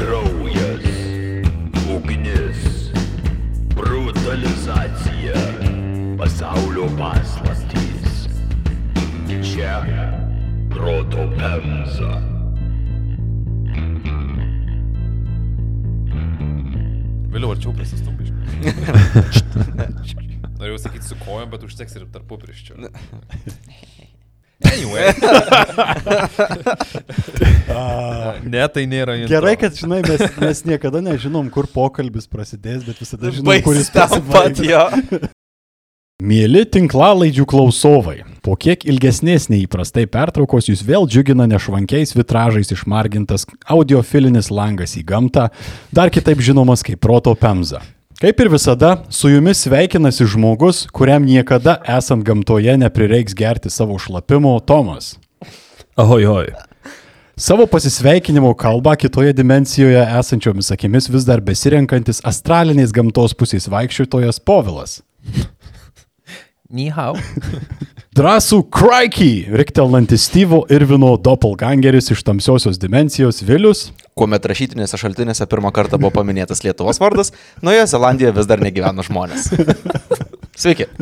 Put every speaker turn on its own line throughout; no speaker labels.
kraujas, ugnis, brutalizacija, pasaulio paslaptys. Čia proto pemza.
Vėliau arčiau prisistumbiš. Norėjau sakyti su kojom, bet užteks ir tarpu Anyway. ne, tai nėra intro.
Gerai, kad žinai, mes, mes niekada nežinom, kur pokalbis prasidės, bet visada žinom, kur jis
Baigsis ten pat
pasibaigs.
jo.
Mėly tinklalaidžių klausovai, po kiek ilgesnės neįprastai pertraukos jūs vėl džiugina nešvankiais vitražais išmargintas audiofilinis langas į gamtą, dar kitaip žinomas kaip proto pemza. Kaip ir visada, su jumis sveikinasi žmogus, kuriam niekada esant gamtoje neprireiks gerti savo šlapimo Tomas.
Ahoj, oi.
Savo pasisveikinimo kalbą kitoje dimencijoje esančiomis akimis vis dar besirenkantis astraliniais gamtos pusės vaikščiotojas Povilas.
Nihau.
Drąsų Crikey, riktelnantis Steve'o Irvino doppelgangeris iš tamsiosios dimensijos Vilius.
Kuomet rašytinėse šaltinėse pirmą kartą buvo paminėtas Lietuvos vardas, Naujoje Zelandijoje vis dar negyvena žmonės. Sveiki.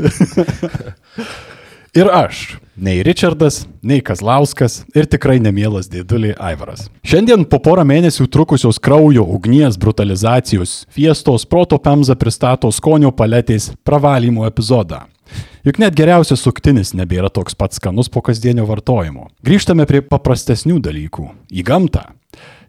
Ir aš, nei Richardas, nei Kazlauskas ir tikrai nemielas dėdulį Aivaras. Šiandien po porą mėnesių trukusios kraujo, ugnies, brutalizacijos, fiestos, proto pemza pristato skonio paletės pravalymo epizodą. Juk net geriausias suktinis nebėra toks pats skanus po kasdienio vartojimo. Grįžtame prie paprastesnių dalykų - į gamtą.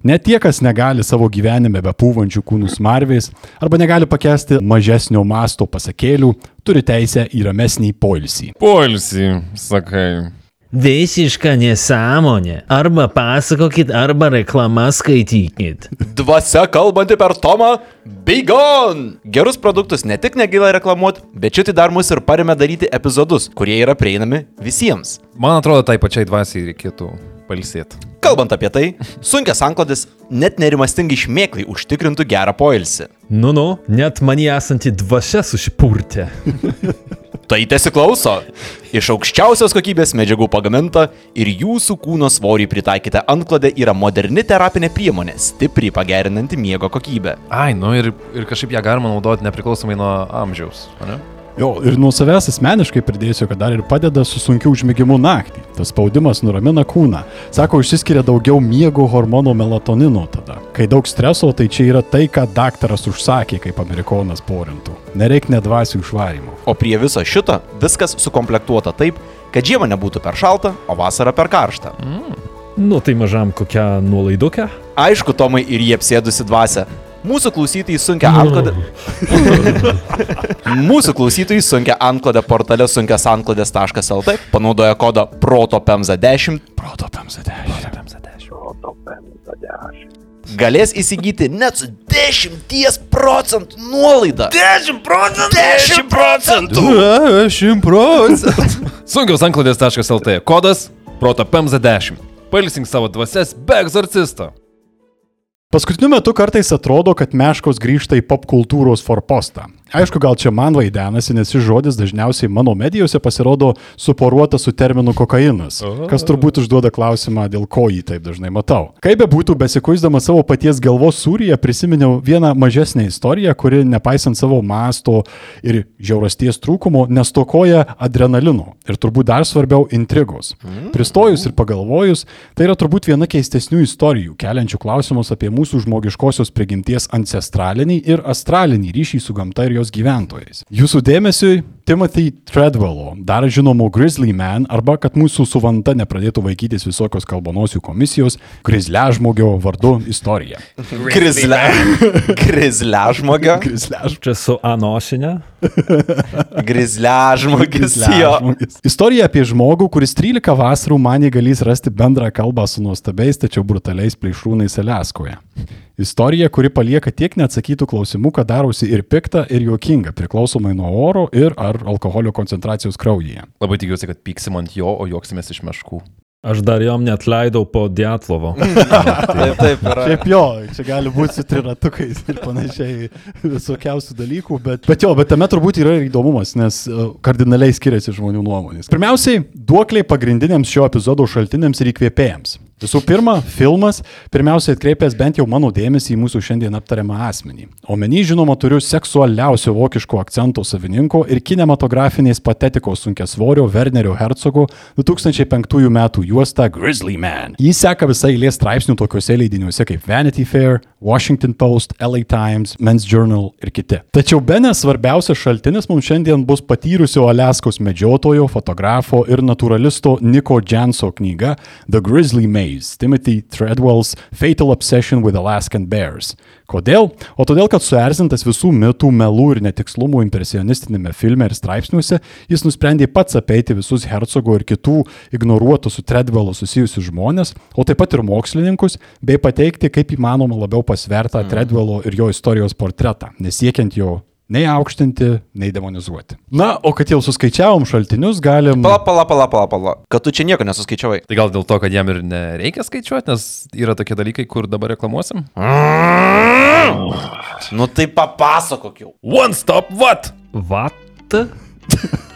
Net tie, kas negali savo gyvenime be pūvančių kūnų smarvės arba negali pakęsti mažesnio masto pasakėlių, turi teisę į ramesnį poilsį.
Poilsį, sakai.
Visiška nesąmonė. Arba pasakokit, arba reklamą skaitykit.
Dvasia kalbanti per Tomą, Beigon! Gerus produktus ne tik negila reklamuoti, bet šitai dar mus ir paremė daryti epizodus, kurie yra prieinami visiems.
Man atrodo, tai pačiai dvasiai reikėtų palsėti.
Kalbant apie tai, sunkias anklodės net nerimastingai šmėklai užtikrintų gerą poilsį.
Nu, nu, net man esanti dvasia susipurtė.
Tai tesiklauso. Iš aukščiausios kokybės medžiagų pagaminta ir jūsų kūno svorį pritaikyta antklodė yra moderni terapinė priemonė, stipriai pagerinanti miego kokybę.
Ai, nu ir, ir kažkaip ją galima naudoti nepriklausomai nuo amžiaus. ane?
Jo, ir nuo savęs asmeniškai pridėsiu, kad dar ir padeda su sunkiu užmėgimu naktį. Tas spaudimas nuramina kūną. Sako, išsiskiria daugiau miego hormono melatonino tada. Kai daug streso, tai čia yra tai, ką daktaras užsakė, kaip amerikonas porintų. Nereik nedvasių išvarimo.
O prie viso šito viskas sukomplektuota taip, kad žiema nebūtų per šalta, o vasara per karšta.
Nu, tai mažam kokią nuolaidukę.
Aišku, Tomai ir jie apsėdusi dvasia. Mūsų klausytojai sunkia antklodę. Mūsų klausytojai sunkia antklodę portale sunkiasanklodės.lt panaudoja kodą protopemza10
Proto pamsadė.
galės įsigyti net su 10 procentų nuolaida. 10 procentų! 10 procentų!
10 procentų. Sunkiaus anklodės.lt. Kodas protopemza 10. Pailsink savo dvasias be egzorcisto.
Paskutiniu metu kartais atrodo, kad meškos grįžta į pop kultūros forpostą. Aišku, gal čia man vaidenasi, nes šis žodis dažniausiai mano medijose pasirodo suporuota su terminu kokainas, kas turbūt užduoda klausimą, dėl ko jį taip dažnai matau. Kaip be būtų, besikuisdama savo paties galvos sūryje, prisiminiau vieną mažesnę istoriją, kuri, nepaisant savo masto ir žiaurasties trūkumo, nestokoja adrenalino ir turbūt dar svarbiau intrigos. Pristojus ir pagalvojus, tai yra turbūt viena keistesnių istorijų, keliančių klausimus apie mūsų žmogiškosios prigimties ancestralinį ir astralinį ryšį su gamta ir jos gyventojais. Jūsų dėmesiui Timothy Treadwello, dar žinomo Grizzly Man, arba kad mūsų suvanta nepradėtų vaikytis visokios kalbonosių komisijos, Grizzležmogio vardu istorija.
Grizle. Grizležmogio.
Grizzležmogio.
Čia su anosinė.
Grizležmogis.
Istorija apie žmogų, kuris 13 vasarų manė galės rasti bendrą kalbą su nuostabiais, tačiau brutaliais plėšrūnais Aleskoje. Istorija, kuri palieka tiek neatsakytų klausimų, kad darosi ir pikta, ir juokinga, priklausomai nuo oro ir ar alkoholio koncentracijos kraujyje.
Labai tikiuosi, kad pyksim ant jo, o juoksimės iš meškų.
Aš dar jam net leidau po Dietlovo.
Taip, taip, yra.
Šiaip jo, čia gali būti su triratukais ir panašiai visokiausių dalykų, bet, bet jo, bet tame turbūt yra ir įdomumas, nes uh, kardinaliai skiriasi žmonių nuomonės. Pirmiausiai, duokliai pagrindiniams šio epizodo šaltiniams ir įkvėpėjams. Visų pirma, filmas pirmiausia atkreipęs bent jau mano dėmesį į mūsų šiandien aptariamą asmenį. Omeny, žinoma, turiu seksualiausio vokiško akcento savininko ir kinematografinės patetikos sunkesvorio Wernerio Herzogo 2005 m. juostą Grizzly Man. Jis seka visą eilę straipsnių tokiuose leidiniuose kaip Vanity Fair, Washington Post, LA Times, Men's Journal ir kiti. Tačiau be nesvarbiausias šaltinis mums šiandien bus patyrusio Aleskos medžiotojo, fotografo ir naturalisto Niko Janso knyga The Grizzly Maze - Timothy Treadwell's Fatal Obsession with Alaskan Bears. Kodėl? O todėl, kad suerzintas visų mitų, melų ir netikslumų impresionistinėme filme ir straipsniuose, jis nusprendė pats apeiti visus Hercogo ir kitų ignoruotų su Treadwellu susijusius žmonės, o taip pat ir mokslininkus, bei pateikti kaip įmanoma labiau pasvertą Treadwello ir jo istorijos portretą, nesiekiant jo nei aukštinti, nei demonizuoti. Na, o kad jau suskaičiavom šaltinius, galim...
Pala, pala, pala, pala, pala. Kad tu čia nieko nesuskaičiavai.
Tai gal dėl to, kad jam ir nereikia skaičiuoti, nes yra tokie dalykai, kur dabar reklamuosim?
Nu tai papasakok jau.
One Stop What?
Vat?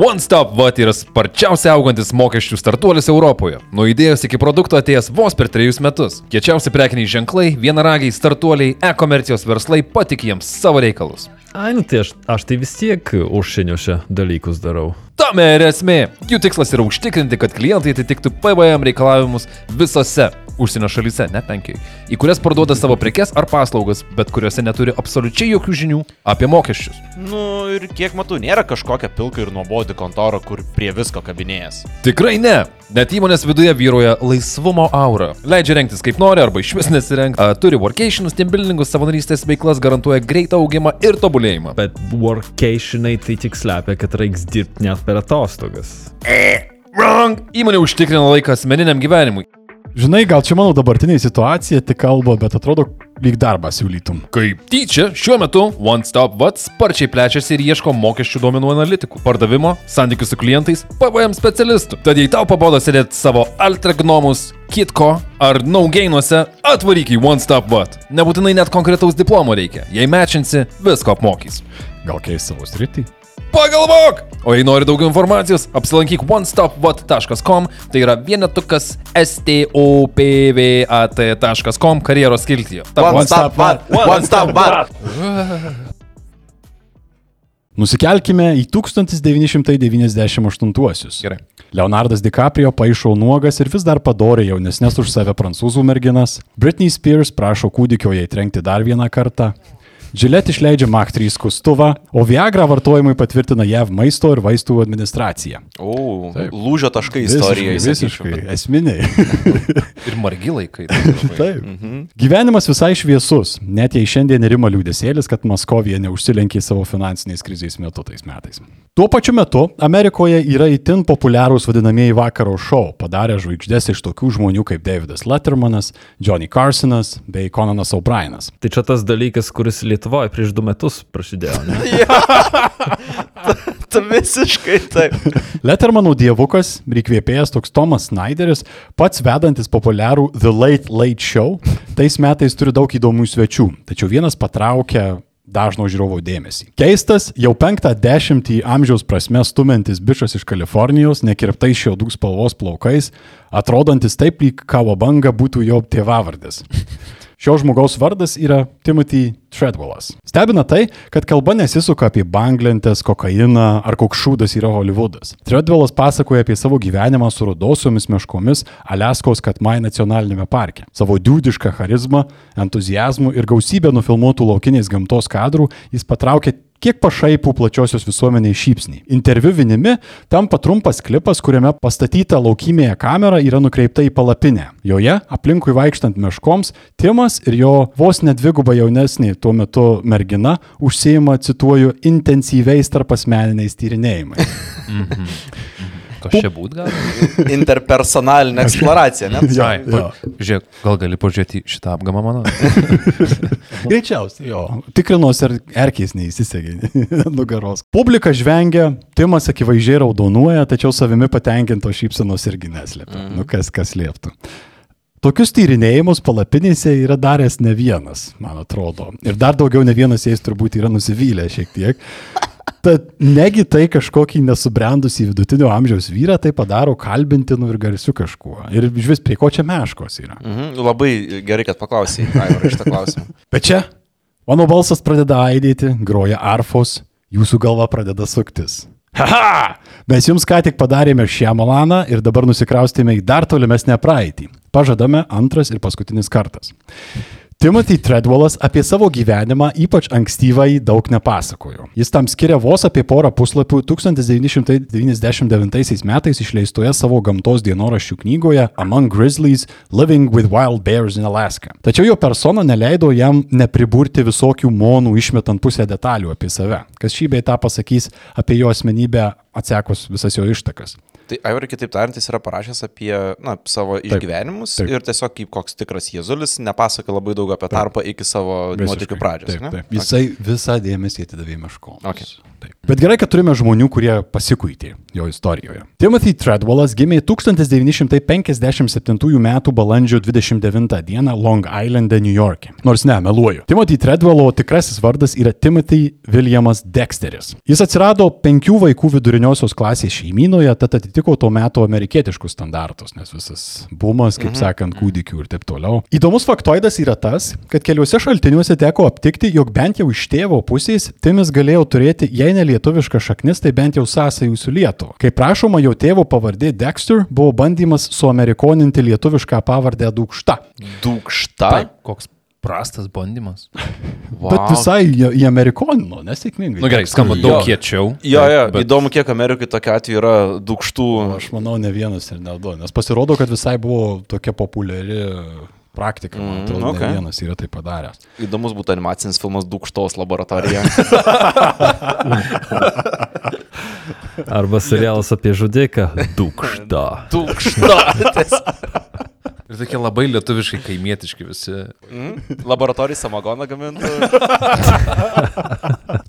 One Stop What yra sparčiausiai augantis mokesčių startuolis Europoje. Nuo idėjos iki produkto atėjęs vos per trejus metus. Kiečiausi prekiniai ženklai, vienaragiai startuoliai, e-komercijos verslai patik jiems savo reikalus.
Ai, nu tai aš, aš tai vis tiek užsieniuose dalykus darau.
Tame ir esmė. Jų tikslas yra užtikrinti, kad klientai atitiktų PVM reikalavimus visose užsienio šalyse, net Lenkijoje, į kurias parduoda savo prekes ar paslaugas, bet kuriuose neturi absoliučiai jokių žinių apie mokesčius.
Nu ir kiek matau, nėra kažkokia pilka ir nuobodi kontora, kur prie visko kabinėjas.
Tikrai ne. Net įmonės viduje vyroja laisvumo aura. Leidžia rengtis kaip nori arba iš vis nesirengti. Turi workationus, teambuildingus, savanorystės veiklas, garantuoja greitą augimą ir tobulėjimą.
Bet workationai tai tik slepia, kad reiks dirbti net per atostogas.
Wrong! Įmonė užtikrina laiką asmeniniam gyvenimui.
Žinai, gal čia mano dabartinė situacija tik kalba, bet atrodo, lyg darbą siūlytum.
Kaip tyčia, šiuo metu One Stop What sparčiai plečiasi ir ieško mokesčių duomenų analitikų, pardavimo, santykių su klientais, PVM specialistų. Tad jei tau pabodo sėdėti savo Altregnomus, Kitko ar Naugeinuose, atvaryk į One Stop What. Nebūtinai net konkretaus diplomo reikia. Jei mečinsi, visko apmokys.
Gal keis savo sritį?
Pagalvok! O jei nori daugiau informacijos, apsilankyk onestopvat.com, tai yra vienetukas stopvat.com karjeros skiltyje.
One stop, what? One stop, what?
Nusikelkime į 1998-uosius.
Gerai.
Leonardas DiCaprio paaišo nuogas ir vis dar padorė jaunesnės už save prancūzų merginas. Britney Spears prašo kūdikio jai trenkti dar vieną kartą. Gillette išleidžia Mach 3 skustuvą, o Viagra vartojimui patvirtina JAV maisto ir vaistų administracija.
O, lūžio taškai istorijoje.
Visiškai, visiškai esminiai.
Ir margi laikai.
Taip. Mhm. Gyvenimas visai šviesus, net jei šiandien rima liūdėsėlis, kad Maskovija neužsilenkė savo finansinės krizės metu tais metais. Tuo pačiu metu Amerikoje yra itin populiarūs vadinamieji vakaro šou, padarę žvaigždės iš tokių žmonių kaip Davidas Lettermanas, Johnny Carsonas bei Conanas O'Brienas.
Tai čia tas dalykas, kuris Lietuvoje prieš du metus prasidėjo. Ne?
Tu visiškai taip.
Lettermanų dievukas ir įkvėpėjas toks Tomas Snyderis, pats vedantis populiarų The Late Late Show, tais metais turi daug įdomių svečių, tačiau vienas patraukia dažno žiūrovo dėmesį. Keistas, jau penktą dešimtį amžiaus prasme stumiantis bičias iš Kalifornijos, nekirptais šiaudų spalvos plaukais, atrodantis taip lyg kavo banga būtų jo tėvavardis. Šio žmogaus vardas yra Timothy Treadwellas. Stebina tai, kad kalba nesisuka apie banglentės, kokainą ar koks šūdas yra Hollywoodas. Treadwellas pasakoja apie savo gyvenimą su rudosiomis meškomis Aleskos Katmai nacionalinėme parke. Savo dūdišką charizmą, entuzijazmų ir gausybę nufilmuotų laukinės gamtos kadrų jis patraukė kiek pašaipų plačiosios visuomeniai šypsnį. Interviu vinimi tampa trumpas klipas, kuriame pastatyta laukymėje kamera yra nukreipta į palapinę. Joje, aplinkui vaikštant meškoms, Timas ir jo vos nedviguba jaunesnė tuo metu mergina užsieima, cituoju, intensyviais tarpasmeniniais tyrinėjimais.
Kas čia būt gal?
Interpersonalinė eksploracija, ne?
Jo.
pa- Žiūrėk, gal gali pažiūrėti šitą apgamą mano?
Greičiausiai, jo. Tikrinos ir erkiais neįsisegė nugaros. Publika žvengia, Timas akivaizdžiai raudonuoja, tačiau savimi patenkinto šypsenos irgi neslėpia. Mm. Nu kas, kas lieptų. Tokius tyrinėjimus palapinėse yra daręs ne vienas, man atrodo. Ir dar daugiau ne vienas jais turbūt yra nusivylę šiek tiek. Tad negi tai kažkokį nesubrendusį vidutinio amžiaus vyrą tai padaro kalbintinu ir garsiu kažkuo. Ir vis prie ko čia meškos yra.
Mhm, labai gerai, kad paklausai, Aivarai, šitą klausimą.
Bet čia mano balsas pradeda aidėti, groja arfos, jūsų galva pradeda suktis. Haha! Mes jums ką tik padarėme šią malaną ir dabar nusikraustėme į dar tolimesnę praeitį. Pažadame antras ir paskutinis kartas. Timothy Treadwellas apie savo gyvenimą, ypač ankstyvąjį, daug nepasakojo. Jis tam skiria vos apie porą puslapių 1999 metais išleistoje savo gamtos dienoraščių knygoje Among Grizzlies - Living with Wild Bears in Alaska. Tačiau jo persona neleido jam nepriburti visokių monų išmetant pusę detalių apie save, kas šį bei tą pasakys apie jo asmenybę atsekus visas jo ištakas.
Tai Aivarai, kitaip tariant, jis yra parašęs apie na, savo išgyvenimus
taip.
ir tiesiog kaip koks tikras Jėzulis nepasakoja labai daug apie tarpą iki savo nuotykių pradžios.
Taip,
ne?
taip. Jisai visą dėmesį atidavė meškoms.
Okay.
Taip. Bet gerai, kad turime žmonių, kurie pasikuitė jo istorijoje. Timothy Treadwellas gimė 1957 m. balandžio 29 d. Long Islande, New York'e. Nors ne, meluoju. Timothy Treadwello tikrasis vardas yra Timothy Williamas Dexteris. Jis atsirado penkių vaikų viduriniosios klasės šeimynoje, tad atitiko tuo metu amerikietiškus standartus, nes visas bumas, kaip mhm. sakant, kūdikių ir taip toliau. Įdomus faktoidas yra tas, kad keliuose šaltiniuose teko aptikti, jog bent jau iš tėvo pusės Timis galėjo turėti, jei ne lietuvišką šaknis, tai bent jau sąsajų su Lietuva. Kaip prašoma, jo tėvo pavardė Dexter buvo bandymas suamerikoninti lietuvišką pavardę Dūkšta.
Dūkšta.
Tai koks prastas bandymas.
Wow. Bet visai į, amerikonino, nesėkmingai.
Na nu, gerai, skamba
Jo.
daug kiečiau.
Jo, jo,
bet-
įdomu, kiek Amerikai tokia atveju yra dūkštų.
Aš manau, ne vienas ir ne du, nes pasirodo, kad visai buvo tokia populiari praktika, man
Mm,
atrodo,
okay.
ne vienas yra tai padaręs.
Įdomus būtų animacinis filmas Dūkštos laboratorija.
Arba serialas apie žudiką. Dūkšta.
Dūkšta.
Ir tokie labai lietuviškai kaimietiški visi.
Mm? Laboratorijai samagoną gamintų.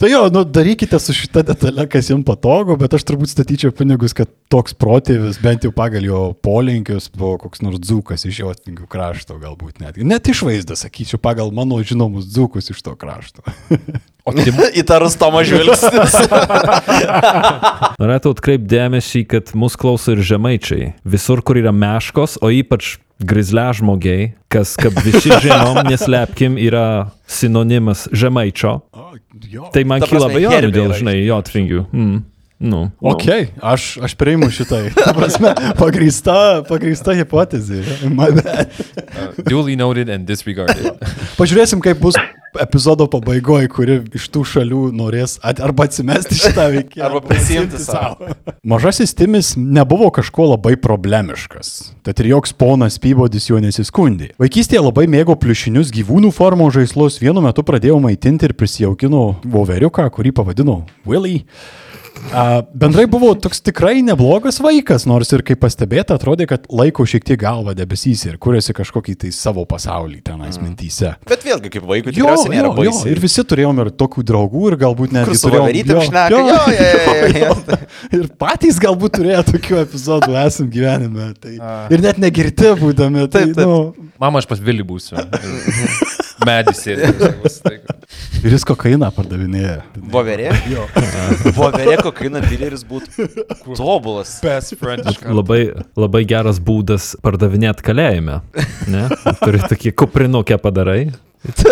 Tai jo, nu, darykite su šita detale, kas jums patogu, bet aš turbūt statyčiau pinigus, kad toks protėvis, bent jau pagal jo polinkius, buvo koks nors dzūkas iš jo atvingių krašto, galbūt net. Net išvaizdą, sakyčiau, pagal mano žinomus dzūkus iš to krašto.
O Tim,
Įtarus Tomas žvilgsnis.
Norėtų atkreipti dėmesį, kad mus klauso ir žemaičiai. Visur, kur yra meškos, o ypač grizle žmogiai, kas, kaip visi žinom, neslėpkim, yra sinonimas žemaičio. Tai man
Ta
kyla abejonių dėl, žinai, jo atvingių. Mm. Nu,
Ok, aš, aš priimu šitai. Ta prasme, pagrįsta, pagrįsta hipotezė.
Duly noted and disregarded.
Pažiūrėsim, kaip bus epizodo pabaigoje, kuri iš tų šalių norės at, arba atsimesti šitą veikėją.
Arba prisiimti savo.
Mažasis Timis nebuvo kažko labai problemiškas, tad ir joks ponas Pybodis jo nesiskundė. Vaikystėje labai mėgo pliušinius gyvūnų formos žaislus, vienu metu pradėjo maitinti ir prisijaukino voveriuką, kurį pavadino Willy. A, bendrai buvo toks tikrai neblogas vaikas, nors ir kaip pastebėta, atrodė, kad laiko šiek tiek galva debesys ir kuriasi kažkokį tai savo pasaulį tenais mm. mintyse.
Bet vėlgi, kaip vaikui,
Jo,
tikriausiai nėra
jo, jo, ir visi turėjom ir tokių draugų ir galbūt net
Kur su voverytėm šneka, jo, jo, jo, jo.
Ir patys galbūt turėjo tokių epizodų esam gyvenime. Tai, ir net negirti būdami. Tai,
Taip, taip.
Nu,
Mama, aš pas Vilį būsiu. Medis ir
ir jis kokainą pardavinėja.
Voverė?
Jo.
Voverė kokaina dileris būtų tobulas.
best friend.
labai, labai geras būdas pardavinėti kalėjime. Ne? Turi tokį kuprinukę padarai,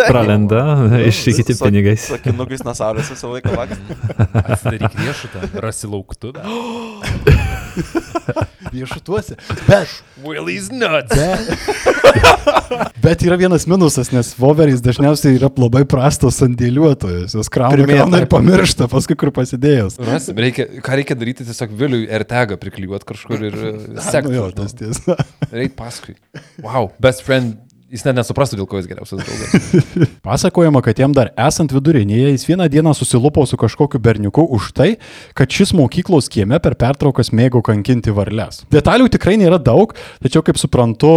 pralenda, išsikiti
Su-
pinigais.
Sakinukais nuo saulės visą laiką laksti.
Atsidaryk riešutą, rasi lauktu.
Viešutuose. Bet,
Willie's nuts.
bet, bet yra vienas minusas, nes voverys dažniausiai yra labai prastos sandėliuotojos. Jos krauna, krauna ir pamiršta, paskui kur pasidėjus.
Rasim, reikia, ką reikia daryti, tiesiog Viliui RTG priklijuoti kažkur ir sekti.
Nu, jo, tas tiesa.
Reikia paskui. Wow, best friend, jis net nesuprastų, dėl ko jis geriausias draugas.
Pasakojama, kad jam dar esant vidurinėje, jis vieną dieną susilupo su kažkokiu berniuku už tai, kad šis mokyklos kieme per pertraukas mėgo kankinti varles. Detalių tikrai nėra daug, tačiau, kaip suprantu,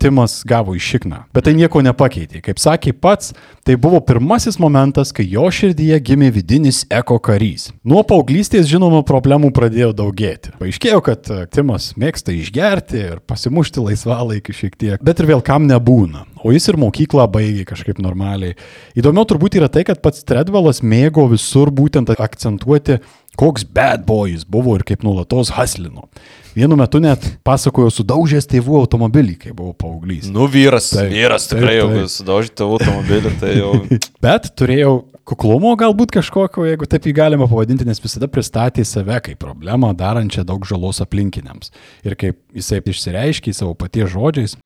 Timas gavo iššikną. Bet tai nieko nepakeitė. Kaip sakė pats, tai buvo pirmasis momentas, kai jo širdyje gimė vidinis eko karys. Nuo paauglystės, žinoma, problemų pradėjo daugėti. Paaiškėjo, kad Timas mėgsta išgerti ir pasimušti laisvalaikį šiek tiek, bet ir vėl kam nebūna. Būna. O jis ir mokyklą baigė kažkaip normaliai. Įdomiau turbūt yra tai, kad pats Treadwellas mėgo visur būtent akcentuoti, koks bad boy jis buvo ir kaip nulatos haslino. Vienu metu net pasakojo sudaužęs tėvų automobilį, kai buvo paauglys.
Nu, vyras,
Taip,
taip, vyras
taip,
tikrai jau
taip.
sudaužyti automobilį, tai jau...
Bet turėjau kuklumo galbūt kažkokio, jeigu taip jį galima pavadinti, nes visada pristatė save kaip problemą darančią daug žalos aplinkiniams. Ir kaip jisai išsireiškė savo paties žodžiais,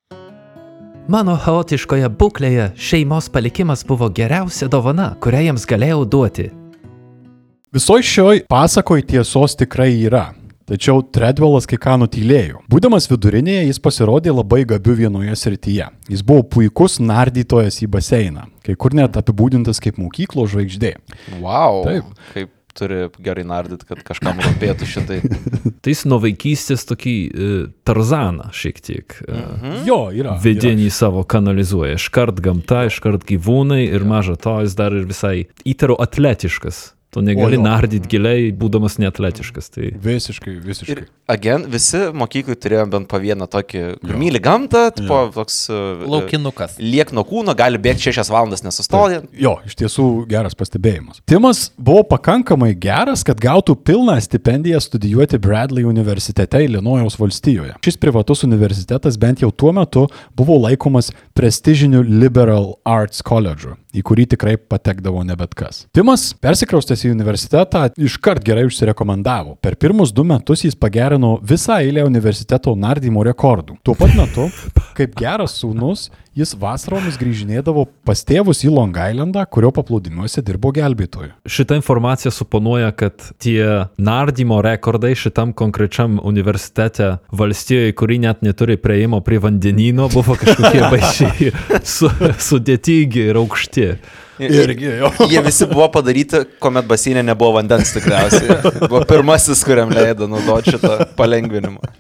Mano chaotiškoje būklėje šeimos palikimas buvo geriausia dovana, kurią jiems galėjau duoti.
Visoji šioj pasakoj tiesos tikrai yra. Tačiau Treadwellas kai ką nutylėjo. Būdamas vidurinėje, jis pasirodė labai gabiu vienoje srityje. Jis buvo puikus nardytojas į baseiną, kai kur net apibūdintas kaip mokyklo žvaigždė.
Wow.
Taip.
Kaip turi gerai nardyt, kad kažkam rūpėtų šitai.
Tai jis nuo vaikystės tokį e, tarzaną šiek tiek e,
Mhm.
Jo, yra.
vidinį savo kanalizuoja. Iškart gamta, iškart gyvūnai ir maža to jis dar ir visai įtaro atletiškas. Tu negali nardyti giliai, būdamas neatletiškas. Tai.
Visiškai, visiškai.
Ir agen, visi mokyklai turėjo bent po vieną tokį, kur myli gamtą, tipo, toks... uh,
Laukinukas.
Liek nuo kūno, gali bėgti šešias valandas nesustoję.
Jo, iš tiesų geras pastebėjimas. Timas buvo pakankamai geras, kad gautų pilną stipendiją studijuoti Bradley universitete Ilinojaus valstijoje. Šis privatus universitetas bent jau tuo metu buvo laikomas prestižiniu Liberal Arts College'u, į kurį tikrai patekdavo ne bet kas. Timas persikraustęs į universitetą iškart gerai užsirekomendavo. Per pirmus du metus jis pagerino visą eilę universiteto nardymo rekordų. Tuo pat metu, kaip geras sūnus, jis vasaromis grįžinėdavo pas tėvus į Long Islandą, kurio paplūdimiuose dirbo gelbėtoju.
šita informacija suponuoja, kad tie nardymo rekordai šitam konkrečiam universitete valstijoje, kuri net neturi prieimo prie vandenino, buvo kažkokie baisiai su, sudėtingi ir aukšti.
Irgi, jo.
Jie visi buvo padaryti, kuomet baseinė nebuvo vandens tikriausiai. Buvo pirmasis, kuriam leido naudoti šitą palengvinimą.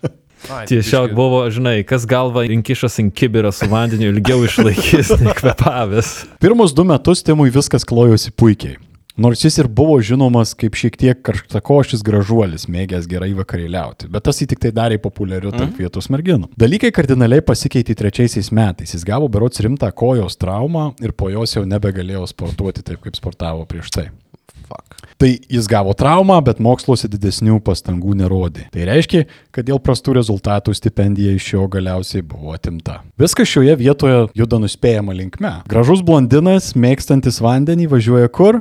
Tiesiog buvo, žinai, kas galva inkišas ant kibirą su vandeniu ilgiau išlaikys, nekvepavęs.
Pirmus du metus Timui viskas klojosi puikiai. Nors jis ir buvo žinomas kaip šiek tiek karštakošis gražuolis, mėgęs gerai vakarėliauti, bet tas jį tik tai darė populiariu tarp vietos merginų. Dalykai kardinaliai pasikeitė trečiaisiais metais. Jis gavo berots rimtą kojos traumą ir po jos jau nebegalėjo sportuoti taip, kaip sportavo prieš tai.
Fuck.
Tai jis gavo traumą, bet moksluose didesnių pastangų nerodė. Tai reiškia, kad dėl prastų rezultatų stipendija iš jo galiausiai buvo atimta. Viskas šioje vietoje juda nuspėjama linkme. Gražus blondinas, mėgstantis vandenį, važiuoja kur?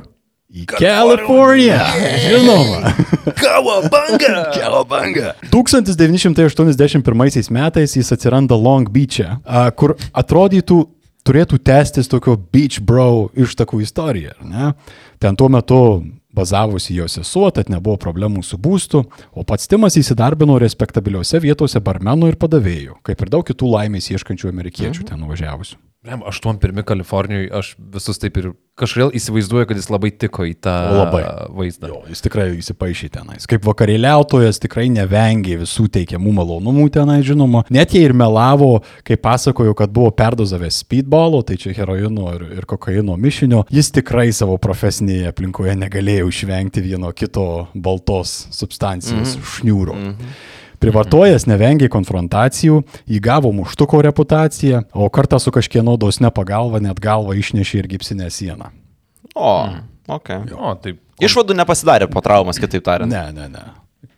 Į Kaliforniją. Žinoma.
Kawabanga! Kawabanga!
1981 metais jis atsiranda Long Beach'e, kur atrodytų turėtų tęstis tokio Beach Bro ištakų istorija. ne? Ten tuo metu bazavosi jo sesuo, tad nebuvo problemų su būstu, o pats Timas įsidarbino respektabiliuose vietose barmenų ir padavėjų, kaip ir daug kitų laimės ieškančių amerikiečių ten nuvažiavusių.
Aštuom pirmi Kalifornijoje, aš visus taip ir kažkaip įsivaizduoju, kad jis labai tiko į tą
Labai.
vaizdą.
Jo, jis tikrai įsipaišė tenais. Kaip vakarėliautojas tikrai nevengė visų teikiamų malonumų tenai, žinoma. Net jei ir melavo, kai pasakojo, kad buvo perdozavęs speedballo, tai čia heroino ir, ir kokaino mišinio, jis tikrai savo profesinėje aplinkoje negalėjo išvengti vieno kito baltos substancijos mm -hmm. šniūro. Mm -hmm. Privartojęs nevengė konfrontacijų, įgavo muštuko reputaciją, o kartą su kažkieno dosne pagalba net galvą išnešė ir gipsinę sieną.
O, ok.
O, taip.
Išvadų nepasidarė po traumas, kitaip tariant.
Ne, ne, ne.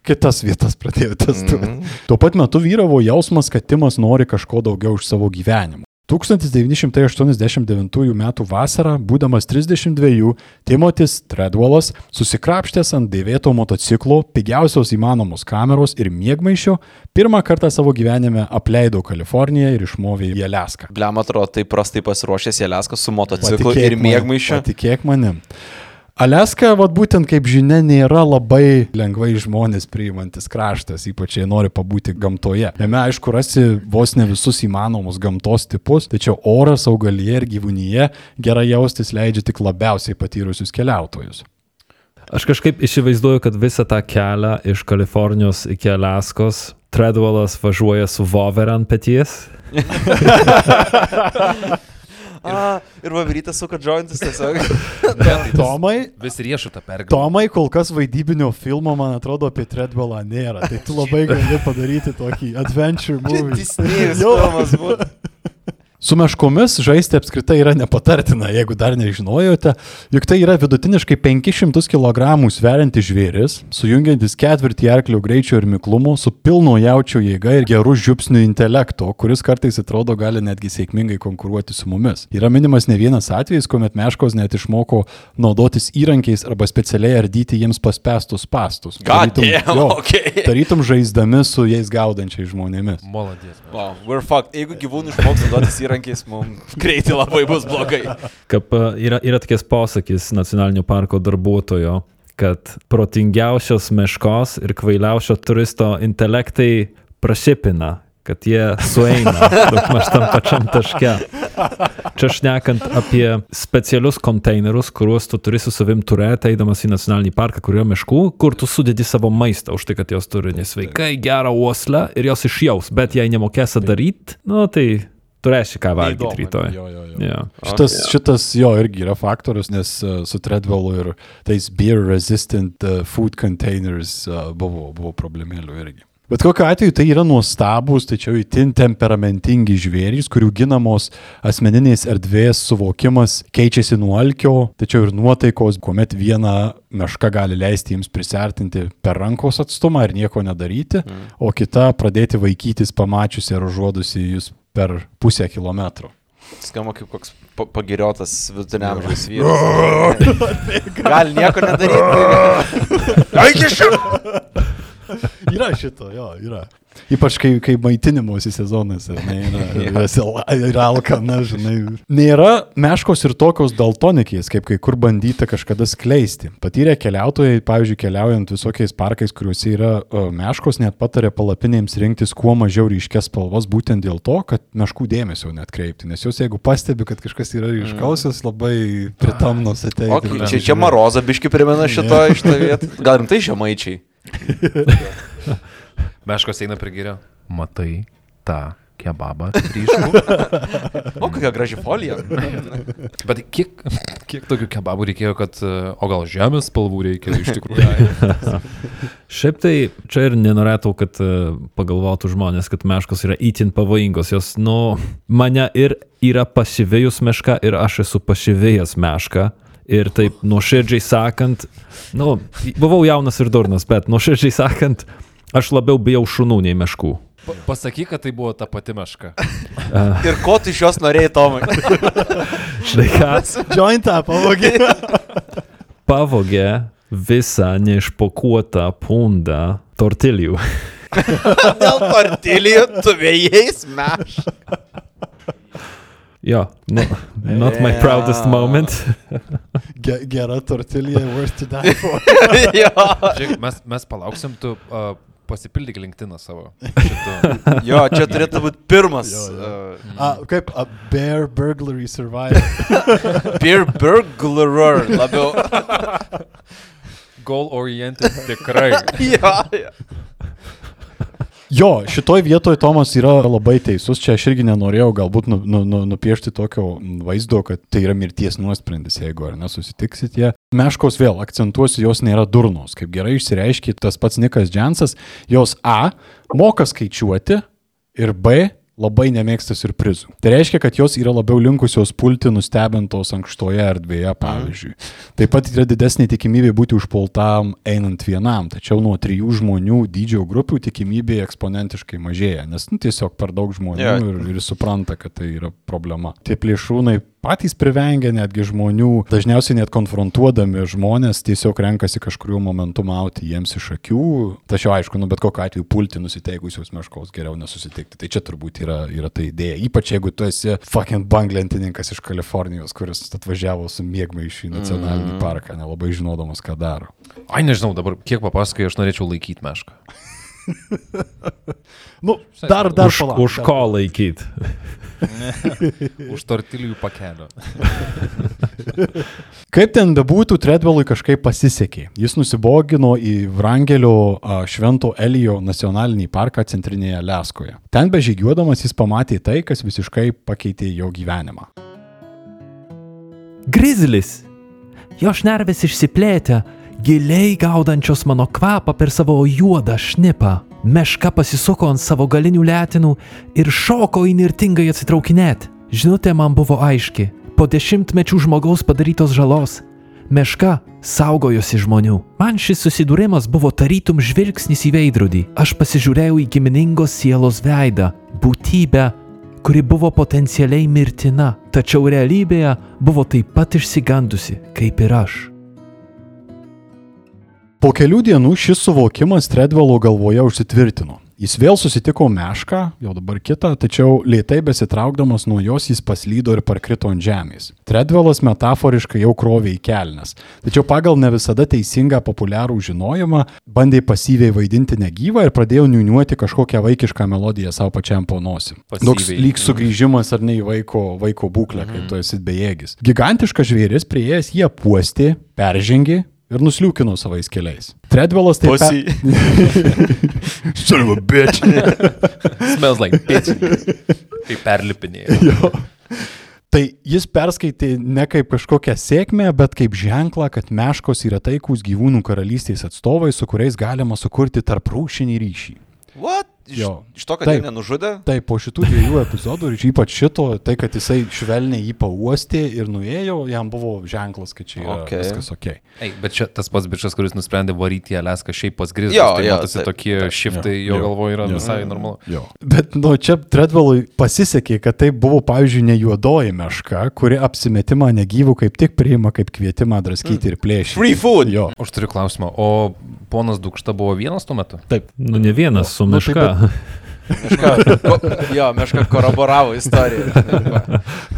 Kitas vietas pradėjo testuoti. Mm. Tuo pat metu vyravo jausmas, kad Timas nori kažko daugiau iš savo gyvenimo. 1989 m. vasarą, būdamas 32, Timotis Treadwellas, susikrapštęs ant dėvėto motociklo, pigiausios įmanomos kameros ir mėgmaišio, pirmą kartą savo gyvenime apleido Kaliforniją ir išmovė į Alaską.
Bliam atrodo, taip prastai pasiruošęs į Aleską su motociklu ir
manim,
mėgmaišiu.
Patikėk manim. Aleska, vad būtent kaip žinia, nėra labai lengvai žmonės priimantis kraštas, ypač jei nori pabūti gamtoje. Jame, aišku, rasi vos ne visus įmanomus gamtos tipus, tačiau oras, augalyje ir gyvūnyje gerai jaustis leidžia tik labiausiai patyrusius keliautojus.
Aš kažkaip įsivaizduoju, kad visą tą kelią iš Kalifornijos iki Alaskos Treadwellas važiuoja su vover ant peties.
A, ir vavrytas suka džointis tiesiog.
Tomai,
Vis riešutą pergalvoju.
Tomai kol kas vaidybinio filmo, man atrodo, apie Treadwellą nėra. Tai tu labai gali padaryti tokį adventure movie.
Disnėjus
Jo.
filmas buvo.
Su meškomis žaisti apskritai yra nepatartina, jeigu dar nežinojote, juk tai yra vidutiniškai 500 kg sveriantis žvėris, sujungiantis ketvirtį arklio greičio ir miklumo su pilno jaučio jėga ir geru žiupsniu intelekto, kuris kartais atrodo gali netgi sėkmingai konkuruoti su mumis. Yra minimas ne vienas atvejis, kuomet meškos net išmoko naudotis įrankiais arba specialiai ardyti jiems paspestus pastus.
God
Tarytum- jo,
okay.
Tarytum žaisdami su jais gaudančiais žmonėmis.
Molodės.
Wow, we're fucked. Jeigu gyvūnų išmoks naudotis įrankiais, mums greitai labai bus blogai.
Kaip e, yra, yra tokias posakis nacionalinio parko darbuotojo, kad protingiausios meškos ir kvailiausio turisto intelektai prašipina, kad jie sueina daugmaž tam pačiam taške. Čia šnekant apie specialius konteinerius, kuriuos tu turi su savim turėti, eidamas į nacionalinį parką, kurio miškų, kur tu sudedi savo maistą už tai, kad jos turi nesveikai gerą uoslę ir jos išjaus, bet jei nemokėsi daryti, nu tai turėsi ką valgyti rytoj.
Jo, jo, jo.
Ja.
Šitas, šitas jo irgi yra faktorius, nes uh, su Treadwellu ir tais beer resistant uh, food containers uh, buvo, buvo problemėlių irgi. Bet kokiu atveju tai yra nuostabus, tačiau įtin temperamentingi žvėrys, kurių ginamos asmeninės erdvės suvokimas keičiasi nuo alkio, tačiau ir nuotaikos, kuomet viena meška gali leisti jiems prisertinti per rankos atstumą ir nieko nedaryti, mm. o kita pradėti vaikytis pamačiusi ar užuodusi jūs per pusę kilometro.
Skamba kaip koks pa pagiriotas vidutiniam amžiaus vyras. Gali nieko nedaryti. Eik iš čia!
Yra šito, jo, yra. Ypač kai, kai maitinimuose sezonas, ar ne, yra, yra, yra alkana, žinai. Nėra meškos ir tokios daltonikės, kaip kai kur bandyta kažkada skleisti. Patyrę keliautojai, pavyzdžiui, keliaujant visokiais parkais, kuriuose yra o, meškos, net patarė palapinėms rinktis kuo mažiau ryškės spalvos, būtent dėl to, kad meškų dėmesio net kreipti. Nes jos, jeigu pastebi, kad kažkas yra ryškausias, labai pritamnos ateiti.
Okay, čia, čia Maroza biški primena šito iš tą vietą. Gal rimtai žemaičiai.
Meškos eina prie gėrio. Matai tą kebabą ryškų.
O kokia graži folija.
Bet kiek, kiek tokių kebabų reikėjo, kad... e, O gal žemės spalvų reikia iš tikrųjų?
Šiaip tai čia ir nenorėtų, kad e, pagalvotų žmonės, kad meškos yra itin pavojingos. Jos, nu, mane ir yra pasivėjus meška ir aš esu pasivėjęs mešką. Ir taip nuoširdžiai sakant, nu, buvau jaunas ir durnas, bet nuoširdžiai sakant, aš labiau bijau šunų nei meškų.
Pa- Pasakyk, kad tai buvo ta pati meška.
Ir ko tu iš jos norėjai, Tomai?
Štai ką,
Jointą pavogė.
pavogė visą neišpakuotą pundą tortilijų.
Dėl tortilijų tu vėjais meš.
Jo, no, not my proudest moment.
Ge, gera tortilija, worth to die for.
jo.
Žiūrėk, mes, mes palauksim, tu uh, pasipildyk linktiną savo. Šitu.
jo, čia turėtų būti pirmas.
Jo, jo.
Uh,
A, kaip a bear burglary survivor.
beer burglarer labiau.
Goal oriented tikrai.
jo, jo.
Jo, šitoj vietoje Tomas yra labai teisus. Čia aš irgi nenorėjau galbūt nu, nu, nu, nupiešti tokio vaizdo, kad tai yra mirties nuosprendis, jeigu ar nesusitiksit jie. Meškos vėl akcentuosiu, jos nėra durnos. Kaip gerai išsireiškia tas pats Nikas Džensas, jos A moka skaičiuoti ir B labai nemėgsta surprizų. Tai reiškia, kad jos yra labiau linkusios pulti nustebintos ankštoje erdvėje, pavyzdžiui. Taip pat yra didesnė tikimybė būti užpultam einant vienam, tačiau nuo trijų žmonių dydžio grupių tikimybė eksponentiškai mažėja, nes nu, tiesiog per daug žmonių
Jo.
ir, ir supranta, kad tai yra problema. Tie plėšrūnai patys privengia netgi žmonių, dažniausiai net konfrontuodami žmonės tiesiog renkasi kažkuriuo momentu mauti jiems iš akių. Tačiau aišku, nu bet kokiu atveju pulti nusiteikusios meškos geriau nesusitikti. Tai čia turbūt yra, yra ta idėja. Ypač jeigu tu esi fucking banglentininkas iš Kalifornijos, kuris atvažiavo su mėgmaišiu į nacionalinį mm. parką, nelabai žinodamas, ką daro.
Ai, nežinau, dabar kiek papasakai, aš norėčiau laikyti mešką.
Nu, dar, dar
Už,
palauk,
už ko laikyti?
Už tortilijų pakelio.
Kaip ten bebūtų, Treadwellui kažkaip pasisekė. Jis nusibogino į Vrangelio Švento Elijo nacionalinį parką centrinėje Leskoje. Ten bežygiuodamas jis pamatė tai, kas visiškai pakeitė jo gyvenimą.
Grizlis. Jo šnervės išsiplėtė, giliai gaudančios mano kvapą per savo juodą šnipą. Meška pasisuko ant savo galinių lėtinų ir šoko įnirtingai atsitraukinėti. Žinutė man buvo aiški. Po dešimtmečių žmogaus padarytos žalos. Meška saugojosi žmonių. Man šis susidūrimas buvo tarytum žvilgsnis į veidrodį. Aš pasižiūrėjau į giminingos sielos veidą, būtybę, kuri buvo potencialiai mirtina, tačiau realybėje buvo taip pat išsigandusi, kaip ir aš.
Po kelių dienų šis suvokimas Tredvelo galvoje užsitvirtino. Jis vėl susitiko mešką, jau dabar kitą, tačiau lėtai besitraukdamas nuo jos jis paslydo ir parkrito ant žemės. Tredvelas metaforiškai jau krovė į kelnes, tačiau pagal ne visada teisingą populiarų žinojimą bandė pasyviai vaidinti negyvą ir pradėjo niuniuoti kažkokią vaikišką melodiją savo pačiam po nosim.
Pasyviai.
Toks lyg sugrįžimas ar ne į vaiko, vaiko būklę, kai tu esi bejėgis. Gigantiškas žvėris prieėjęs jį apuostė, peržengė ir nusliūkino savais keliais. Tredvelas taip
Pussy.
Son of a bitch.
Smells like bitch. Kaip perlipinėjai.
Jo. Tai jis perskaitė ne kaip kažkokią sėkmę, bet kaip ženklą, kad meškos yra taikūs gyvūnų karalystės atstovai, su kuriais galima sukurti tarp rūšinį ryšį.
What? Iš,
Jo.
iš to, kad
Taip.
jie nenužudė?
Tai po šitų dviejų epizodų ir ypač šito, tai kad jisai švelniai jį pauostė ir nuėjo, jam buvo ženklas, kad čia yra
Okay.
viskas ok.
Ei, bet čia tas pats bičias, kuris nusprendė varyti į Alaską šiaip pas Grizlius.
Jo,
tai
jo,
matosi
taip,
tokie
taip,
šiftai
jo,
jo galvoje yra
jo.
visai normalu.
Jo. Bet nu, čia Tredvelui pasisekė, kad tai buvo, pavyzdžiui, ne juodoji meška, kuri apsimetimą negyvų kaip tik priima kaip kvietimą draskyti ir plėšyti.
Free food.
Jo.
Aš turiu klausimą, o ponas Dukšta buvo vienas tuo metu?
Taip.
Nu, ne vienas su
Nu, tai
meška.
Ko, jo, meška koraboravo istoriją.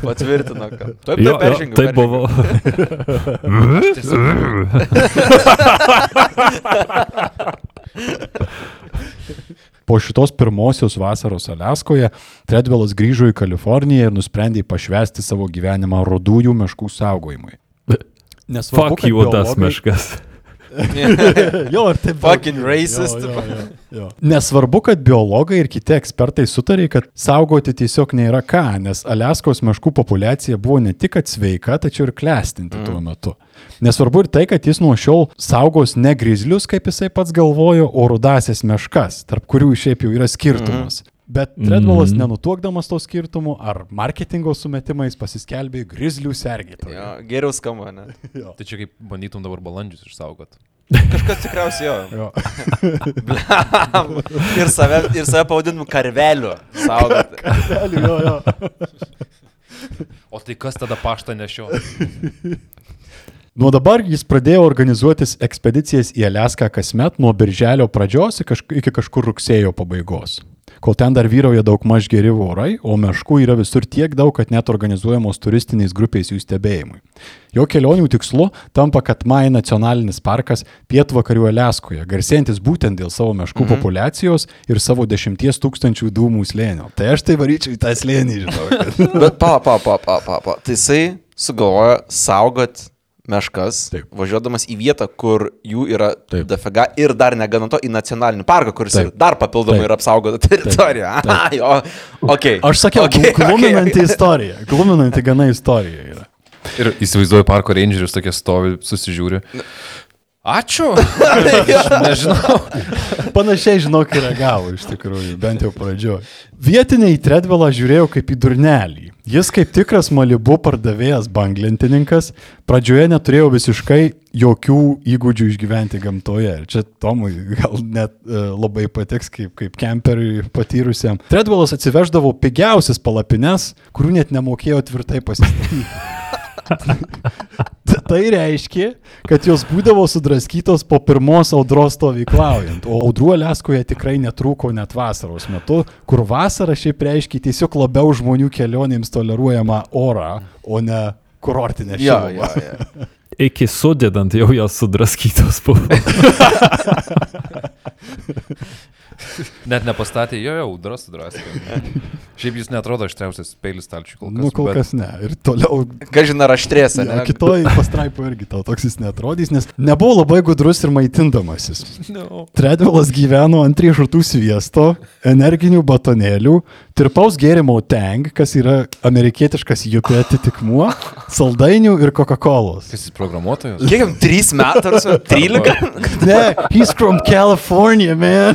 Patvirtino, kad. Taip,
Jo,
taip,
jo,
peržengiau.
taip
peržengiau.
buvo.
Po šitos pirmosios vasaros Aleskoje Tredvelas grįžo į Kaliforniją ir nusprendė pašvesti savo gyvenimą rodųjų meškų saugojimui. Nesvarbu,
Fuck you, tas meškas.
Jo, ir taip.
Fucking racist.
Jo, jo, jo, jo. Nesvarbu, kad biologai ir kiti ekspertai sutarė, kad saugoti tiesiog nėra ką, nes Aleskos meškų populiacija buvo ne tik sveika, tačiau ir klestinti mm. tuo metu. Nesvarbu ir tai, kad jis nuo šiol saugos ne grizlius, kaip jisai pats galvojo, o rudasias meškas, tarp kurių šiaip jau yra skirtumas. Mm. Bet Tredvalas,
Mhm.
nenutuokdamas to skirtumų ar marketingo sumetimais, pasiskelbė grizlių sergėtoju.
Jo, geriau skamba, ne?
Tai čia kaip bandytum dabar balandžius išsaugot.
Kažkas tikriausiai jo.
Jo.
ir, save, ir save pavadintum karveliu. Saugoti.
jo, jo.
O tai kas tada paštą nešio?
Nuo dabar jis pradėjo organizuotis ekspedicijas į Aleską kasmet nuo birželio pradžios iki kažkur rugsėjo pabaigos. Kol ten dar vyrauja daug maž geri orai, o meškų yra visur tiek daug, kad net organizuojamos turistiniais grupiais jų stebėjimui. Jo kelionių tikslu tampa Katmai nacionalinis parkas pietvakarių Aleskoje, garsėjantis būtent dėl savo meškų mhm. populiacijos ir savo dešimties tūkstančių dūmų slėnio. Tai aš tai varyčiau į tą slėnį, žinau.
Bet pa, pa, pa, pa, pa, pa. Tai jisai sugalvojo saugot meškas,
Taip.
važiuodamas į vietą, kur jų yra
Taip.
dafega ir dar negana to į nacionalinį parką, kuris
Taip.
dar papildomai
Taip.
yra apsaugota teritorija. Aha, jo, okay.
Aš sakiau,
okay,
okay, gluminanti okay. istorija. Gluminanti gana istorija yra.
Ir įsivaizduoju parko rangerius tokie stovi, susižiūri. Ačiū. Nežinau.
Panašiai žinok, yra gavo iš tikrųjų, bent jau pradžioje. Vietiniai į Tredvelą žiūrėjo kaip į durnelį. Jis kaip tikras Malibu pardavėjas banglentininkas, pradžioje neturėjo visiškai jokių įgūdžių išgyventi gamtoje. Ir čia Tomui gal net e, labai patiks kaip, kaip kemperiui patyrusiam. Tredvelas atsiveždavo pigiausias palapines, kurių net nemokėjo tvirtai pasistatyti. Tai reiškia, kad jos būdavo sudraskytos po pirmos audros stovyklaujant, o audrų Aleskoje tikrai netrūko net vasaros metu, kur vasara šiaip reiškia tiesiog labiau žmonių kelionėms toleruojamą orą, o ne kurortinę šilumą.
jo, jo.
Iki sudedant jau jos sudraskytos buvo.
Net nepastatė, jo, jau, dras, dras. Šiaip jis netrodo aštriausias peilis stalčiui kol kas.
Nu, kol
bet-
kas ne. Ir toliau
Ką žinai, raštrės,
Jo,
ne?
kitoj pastraipoje irgi tau toks jis netrodys, nes nebuvo labai gudrus ir maitindamasis.
No.
Tredvilas gyveno ant riešutų sviesto, energinių batonėlių, tirpaus gėrimo tang, kas yra amerikietiškas jupė atitikmuo, saldainių ir Coca-Cola.
Kas jis programuotojas?
Kiek jam? 3 metai, ar su- 13?
Ne, he's from California, man.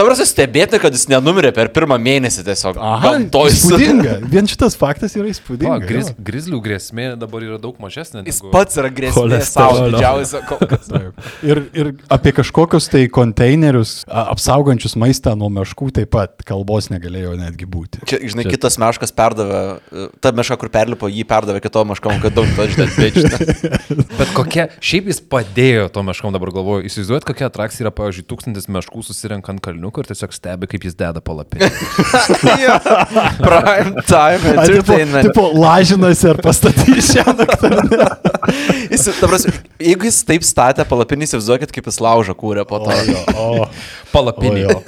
Tavras stebėti, kad jis nenumirė per pirmą mėnesį tiesiog.
Aha,
gamtoj.
įspūdinga. Vien šitas faktas yra įspūdingas.
griz, grizlių grėsmė dabar yra daug mažesnė.
Jis
negu-
pats yra grėsmė savo didžiausia. kol kas.
Ir, ir apie kažkokius tai konteinerius apsaugančius maistą nuo meškų taip pat kalbos negalėjo netgi būti.
Čia, žinai, kitas meškas perdavė, ta meška, kur perlipo, jį perdavė kitom meškom, kad daug to žinai.
Bet kokia, šiaip jis padėjo to meškom dabar galvoju. Įsivaizduojat, kokia atrakcija yra, pavyzdžiui, tūkstantis meškų susirenka ant kalniukų ir tiesiog stebi, kaip jis deda palapinį.
Prime time
A, tipo,
entertainment.
tipo, lažinasi ar pastatys šią naktį.
Jis, ta prasme, jeigu jis taip statė palapinį, įsivaizduokit, kaip jis laužą kūrė po to.
O,
Palapinį.
o.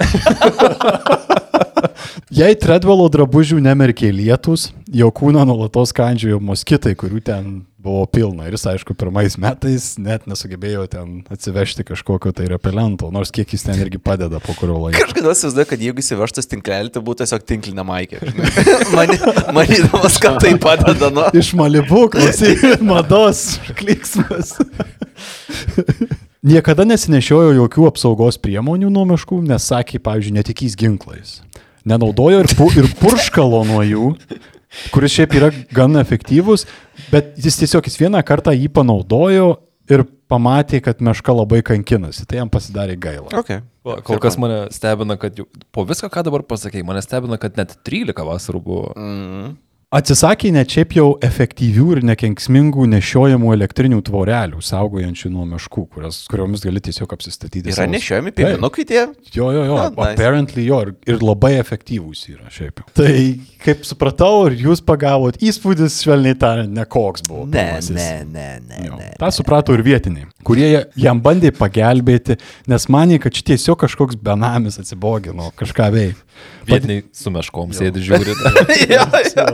Jei Tredvelo drabužių nemerkė lietus, jo kūną nuolatos kandžiojo moskitai, kurių ten buvo pilna. Ir jis, aišku, pirmais metais net nesugebėjo ten atsivežti kažkokio tai repelento, nors kiek jis ten irgi padeda po kurio laiko.
Kažkada įsivaizduoju, kad jeigu įsivežtas tinklelį, tai būtų tiesiog tinklinė maikė. Mani, manydamas, kad tai padeda, nu.
Iš Malibu, klausy, mados kliksmas. Niekada nesinešiojo jokių apsaugos priemonių nuo miškų, nes sakė, pavyzdžiui, netikys ginklais. Nenaudojo ir, pu, ir purškalo nuo jų, kuris šiaip yra gan efektyvus, bet jis tiesiog jis vieną kartą jį panaudojo ir pamatė, kad meška labai kankinasi. Tai jam pasidarė gaila.
Okay.
Va, Kol kas mane stebina, kad jau, po visko, ką dabar pasakėjai, mane stebina, kad net 13 vasarų buvo.
Mm.
Atsisakė net šiaip jau efektyvių ir nekenksmingų nešiojamų elektrinių tvorelių, saugojančių nuo meškų, kurias, kuriomis gali tiesiog apsistatyti.
Yra
savo-
nešiojami piemenukai tie?
Jo, jo, jo.
Nice.
Apparently jo. Ir, ir labai efektyvūs yra šiaip. jau. Tai kaip supratau, ir jūs pagavot, įspūdis, švelniai tariant, nekoks buvo.
Ne,
pirmasis.
ne, ne, ne.
Jo.
ne.
Ta suprato ir vietiniai, kurie jam bandė pagelbėti, nes manė, kad čia tiesiog kažkoks benamis atsibogino, kažką veikti.
Vietiniai su meškom sėdi žiūri.
Ja, ja.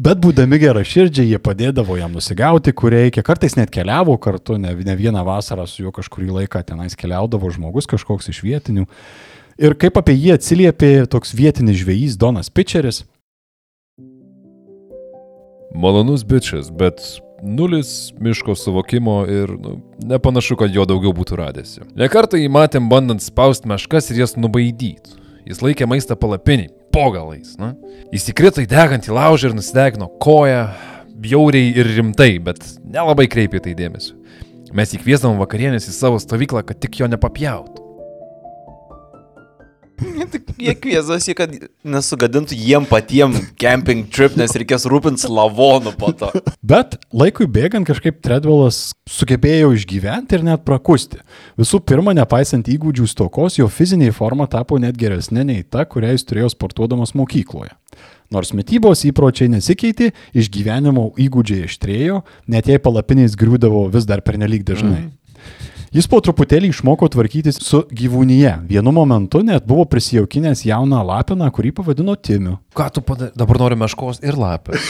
Bet būdami gera širdžiai, jie padėdavo jam nusigauti, kur reikia. Kartais net keliavo kartu, ne, ne vieną vasarą su juo kažkurį laiką tenais keliaudavo žmogus kažkoks iš vietinių. Ir kaip apie jį atsiliepė toks vietinis žvėjys Donas Pitcheris.
Malonus bičias, bet nulis miško suvokimo ir nu, nepanašu, kad jo daugiau būtų radęsi. Nekartą jį matėm bandant spausti meškas ir jas nubaidyti. Jis laikė maistą palapinį, pogalais. Na? Jis įkrito į degantį laužą ir nusidegino koją, bjauriai ir rimtai, bet nelabai kreipė tai dėmesio. Mes jį kviesdavom vakarienės į savo stovyklą, kad tik jo nepapjautų.
Jie kviesasi, kad nesugadintų jiem patiem camping trip, nes reikės rūpintis lavonu po to.
Bet laikui bėgant kažkaip Tredvelas sugebėjo išgyventi ir net prakusti. Visų pirma, nepaisant įgūdžių stokos, jo fiziniai forma tapo net geresnė nei ta, kurią jis turėjo sportuodamas mokykloje. Nors mytybos įpročiai nesikeitė, išgyvenimo įgūdžiai ištrėjo, net jei palapiniais griūdavo vis dar pernelyg dažnai. Mm. Jis po truputėlį išmoko tvarkytis su gyvūnyje. Vienu momentu net buvo prisijaukinęs jauną lapiną, kurį pavadino Timiu.
Ką tu pada... dabar nori meškos ir lapės?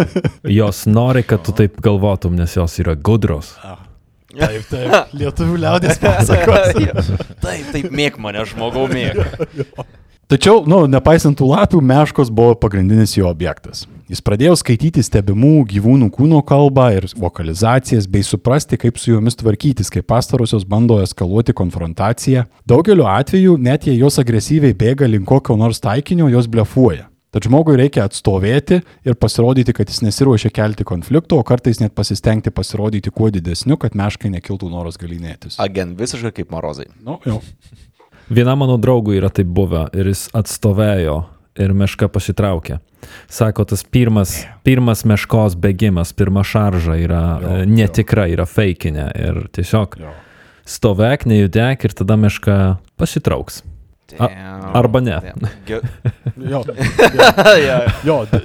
Jos nori, kad tu taip galvotum, nes jos yra gudros.
Taip, taip. Lietuvių liaudės pasakos.
Taip, taip, mėg mane, žmogau, mėg.
Tačiau, nu, nepaisant tų lapių, meškos buvo pagrindinis jo objektas. Jis pradėjo skaityti stebimų gyvūnų kūno kalbą ir lokalizacijas, bei suprasti, kaip su jomis tvarkytis, kai pastarosios bando eskaluoti konfrontaciją. Daugeliu atveju, net jei jos agresyviai bėga link kokio nors taikinio, jos blefuoja. Tad žmogui reikia atstovėti ir pasirodyti, kad jis nesiruošia kelti konflikto, o kartais net pasistengti pasirodyti kuo didesniu, kad meškai nekiltų noras galinėtis.
Agen, visiškai kaip morozai.
Nu, jau.
Viena mano draugų yra taip buvę ir jis atstovėjo ir meška pasitraukė. Sako, tas pirmas, pirmas meškos bėgimas, pirma šarža yra
Jo,
jo, netikra, yra feikinė ir tiesiog
Jo.
stovek, nejudek ir tada meška pasitrauks.
Damn.
arba ne.
Ge-
Jo, jo, d-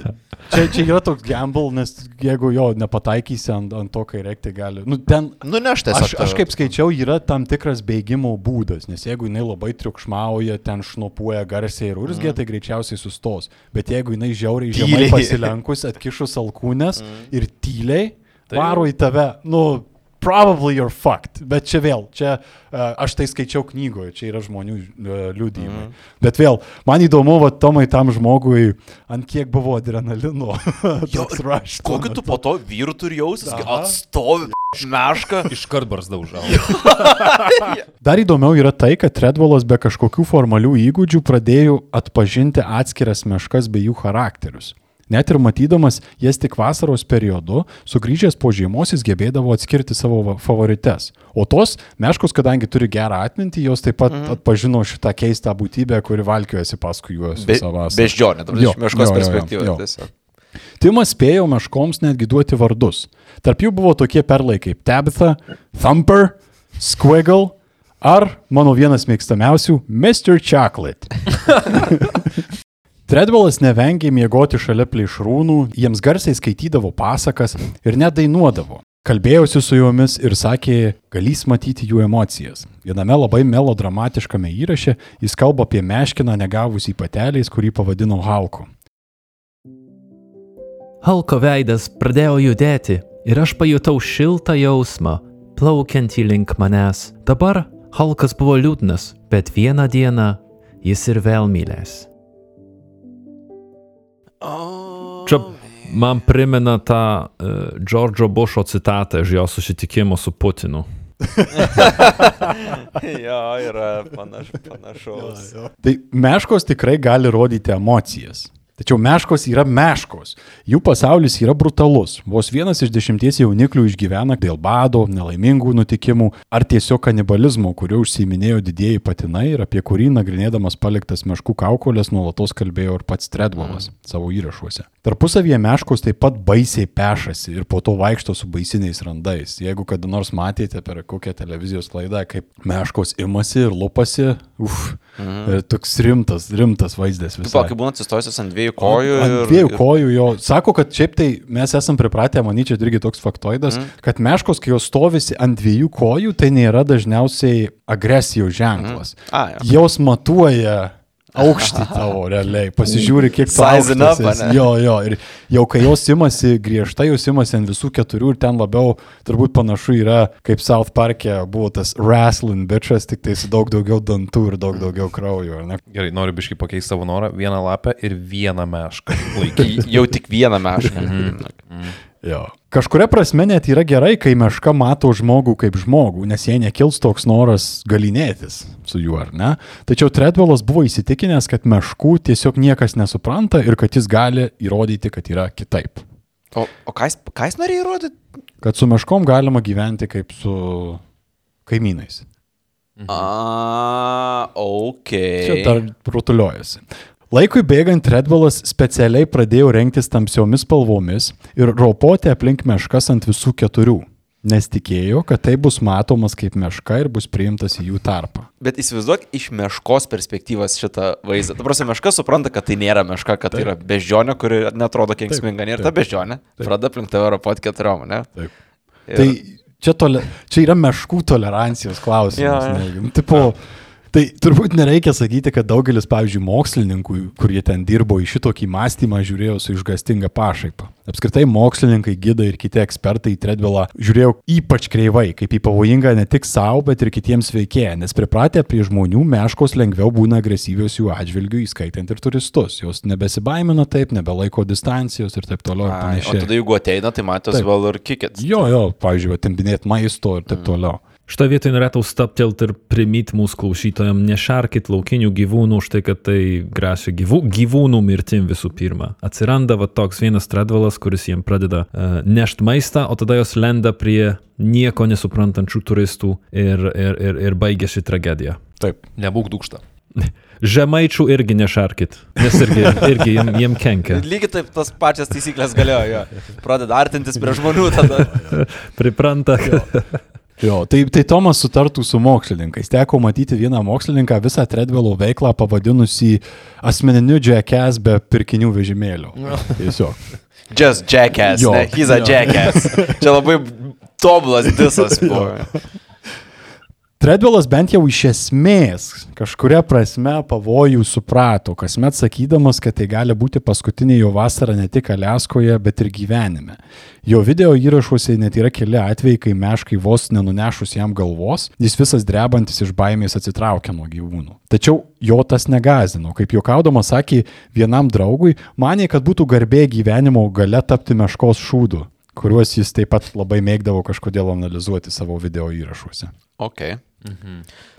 čia, čia yra toks gamble, nes jeigu jo nepataikysi ant, ant to, kai reikia, gali. Nu, ten,
Nu, ne aš tiesiog.
aš, aš kaip skaičiau, yra tam tikras bėgimo būdas, nes jeigu jinai labai triukšmauja, ten šnopuoja garsiai ir urzgia, mm. tai greičiausiai sustos. Bet jeigu jinai žiauriai žemai pasilenkus, atkišus alkūnės mm. ir tyliai
Tai-
varo į tave, nu, probably you're fucked. Bet čia vėl, čia uh, aš tai skaičiau knygoje, čia yra žmonių uh, liūdėjimai. Mm. Bet vėl, man įdomu, va, Tomai tam žmogui, ant kiek buvo adrenalino.
Kokį tu po to vyrų turi jausis, kai atstovi Meška.
Iškart barzda užaugo.
Dar įdomiau yra tai, kad Redvolas be kažkokių formalių įgūdžių pradėjo atpažinti atskiras meškas bei jų charakterius. Net ir matydamas jas tik vasaros periodu, sugrįžęs po žiemos jis gebėdavo atskirti savo favorites. O tos meškos, kadangi turi gerą atmintį, jos taip pat mm. atpažino šitą keistą būtybę, kuri valkiojasi paskui juos
Be,
visą vasarą.
beždžionė,
Jo,
iš meškos perspektyvos.
Timas spėjo meškoms netgi duoti vardus. Tarp jų buvo tokie perlai kaip Tabitha, Thumper, Squiggle ar mano vienas mėgstamiausių Mr. Chocolate. Tredvelas nevengė miegoti šalia plėšrūnų, jiems garsiai skaitydavo pasakas ir net dainuodavo. Kalbėjosi su jomis ir sakė, galys matyti jų emocijas. Viename labai melodramatiškame įraše jis kalba apie meškiną negavusį pateliais, kurį pavadino Halku.
Halko veidas pradėjo judėti ir aš pajutau šiltą jausmą, plaukiantį link manęs. Dabar Halkas buvo liūdnas, bet vieną dieną jis ir vėl mylės.
Čia man primena tą uh, Džordžo Bušo citatą iš jo susitikimo su Putinu.
jo, yra panaš, panašaus.
Tai meškos tikrai gali rodyti emocijas. Tačiau meškos yra meškos. Jų pasaulis yra brutalus. Vos vienas iš dešimties jauniklių išgyvena dėl bado, nelaimingų nutikimų ar tiesiog kanibalizmo, kuriuo užsiminėjo didieji patinai ir apie kurį nagrinėdamas paliktas meškų kaukolės nuolatos kalbėjo ir pats Tredvolas mm. savo įrašuose. Tarpusavyje meškos taip pat baisiai pešasi ir po to vaikšto su baisiniais randais. Jeigu kada nors matėte per kokią televizijos laidą, kaip meškos imasi ir lupasi, uf, mm. toks rimtas, rimtas vaizdas visai.
pakai būna atsistojusios ant dviejų kojų.
Ant
ir-
dviejų
ir-
kojų jo. Sako, kad šiaip tai mes esam pripratę, manyčiau, irgi toks faktoidas, mm. kad meškos, kai jos stovisi ant dviejų kojų, tai nėra dažniausiai agresijos ženklas. Mm.
A, jo.
Jos matuoja aukštį tavo realiai, pasižiūri, kiek
ane?
Jo, jo, ir jau kai jos imasi griežtai, jos imasi ant visų keturių ir ten labiau turbūt panašu yra, kaip South Park'e buvo tas wrestling bitchas, tik tai su daug daugiau dantų ir daug daugiau kraujo, ar ne?
Gerai, noriu biškai pakeisti savo norą. Vieną lapę ir vieną mešką. Laiky.
Jau tik vieną mešką.
Jo. Kažkuria prasme net yra gerai, kai meška mato žmogų kaip žmogų, nes jai nekils toks noras galinėtis su juo, ar ne? Tačiau Tredvelas buvo įsitikinęs, kad meškų tiesiog niekas nesupranta ir kad jis gali įrodyti, kad yra kitaip.
O, o ką jis, ką jis norėjo įrodyti?
Kad su meškom galima gyventi kaip su kaimynais.
A, ok.
Čia dar rutuliojasi. Laikui bėgant Redvalas specialiai pradėjo rengtis tamsiomis spalvomis ir ropoti aplink meškas ant visų keturių, nes tikėjo, kad tai bus matomas kaip meška ir bus priimtas į jų tarpą.
Bet įsivaizduok iš meškos perspektyvos šitą vaizdą. Ta prasme, meška supranta, kad tai nėra meška, kad tai yra beždžionė, kuri netrodo kenksminga. Ir ta beždžionė. Pradeda aplink tave ropot keturiom, ne?
Taip.
Ir...
Tai čia, tole, čia yra meškų tolerancijos klausimas. Netgi. Nu, Tipo, tai turbūt nereikia sakyti, kad daugelis, pavyzdžiui, mokslininkų, kurie ten dirbo į šitokį mąstymą, žiūrėjo su išgastinga pašaipa. Apskritai mokslininkai, gidai ir kiti ekspertai į Tredvilą žiūrėjo ypač kreivai, kaip į pavojingą ne tik savo, bet ir kitiems veikėjams, nes pripratę prie žmonių meškos lengviau būna agresyvios jų atžvilgių, įskaitant ir turistus. Jos nebesibaimina taip, nebelaiko distancijos ir taip toliau. ir
Ai, o
panašiai.
tada jeigu ateina, tai matos vel ir kikit.
Jo, jo, pavyzdžiui, atempinėti maisto ir taip toliau.
Šitą vietą norėtų staptelti ir primyti mūsų klausytojams, nešarkit laukinių gyvūnų už tai, kad tai grašia gyvų, gyvūnų mirtim visų pirma. Atsiranda va toks vienas tradvalas, kuris jiem pradeda uh, nešti maistą, o tada jos lenda prie nieko nesuprantančių turistų ir, ir, ir, ir baigėsi tragedija.
Taip.
Nebūk dūkšta.
Žemaičių irgi nešarkit, nes irgi, irgi jiem, jiem kenkia.
Lygiai taip tas pačias taisyklės galioja. jo. Pradeda artintis prie žmonių tada.
Pripranta. kad-
Jo, tai, tai Tomas sutartų su mokslininkais. Teko matyti vieną mokslininką visą Tredvelo veiklą pavadinusi asmeniniu jackass be pirkinių vežimėlio. Tiesiog.
Just jackass.
Jo,
Ne, he's a
jo.
jackass. Čia labai tobulas disas buvo.
Tredvelas bent jau iš esmės kažkuria prasme pavojų suprato, kasmet sakydamas, kad tai gali būti paskutinė jo vasara ne tik Aleskoje, bet ir gyvenime. Jo video įrašuose net yra keli atvejai, kai meškai vos nenunešus jam galvos, jis visas drebantis iš baimės atsitraukia nuo gyvūnų. Tačiau jo tas negazino. Kaip juokaudamas sakė vienam draugui, manė, kad būtų garbė gyvenimo gale tapti meškos šūdu kuriuos jis taip pat labai mėgdavo kažkodėl analizuoti savo video įrašuose.
Ok.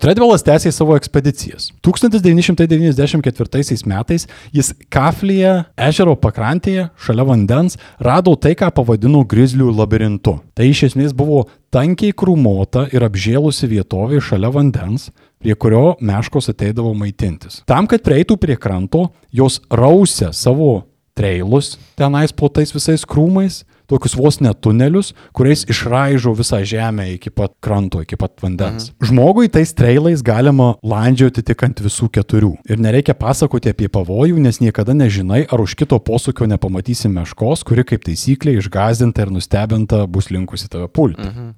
Treadwellas tęsė savo ekspedicijas. 1994 metais jis Kaflyje, ežero pakrantėje, šalia vandens, rado tai, ką pavadino grizlių labirintu. Tai iš esmės buvo tankiai krūmota ir apžėlusi vietovė šalia vandens, prie kurio meškos ateidavo maitintis. Tam, kad prieitų prie kranto, jos rausė savo treilus tenais po tais visais krūmais, tokius vos net tunelius, kuriais išraižo visą žemę iki pat kranto, iki pat vandens. Mhm. Žmogui tais treilais galima landžioti tik ant visų keturių. Ir nereikia pasakoti apie pavojų, nes niekada nežinai, ar už kito posūkio nepamatysi meškos, kuri kaip taisyklė išgazdinta ir nustebinta bus linkusi tave pulti. Mhm.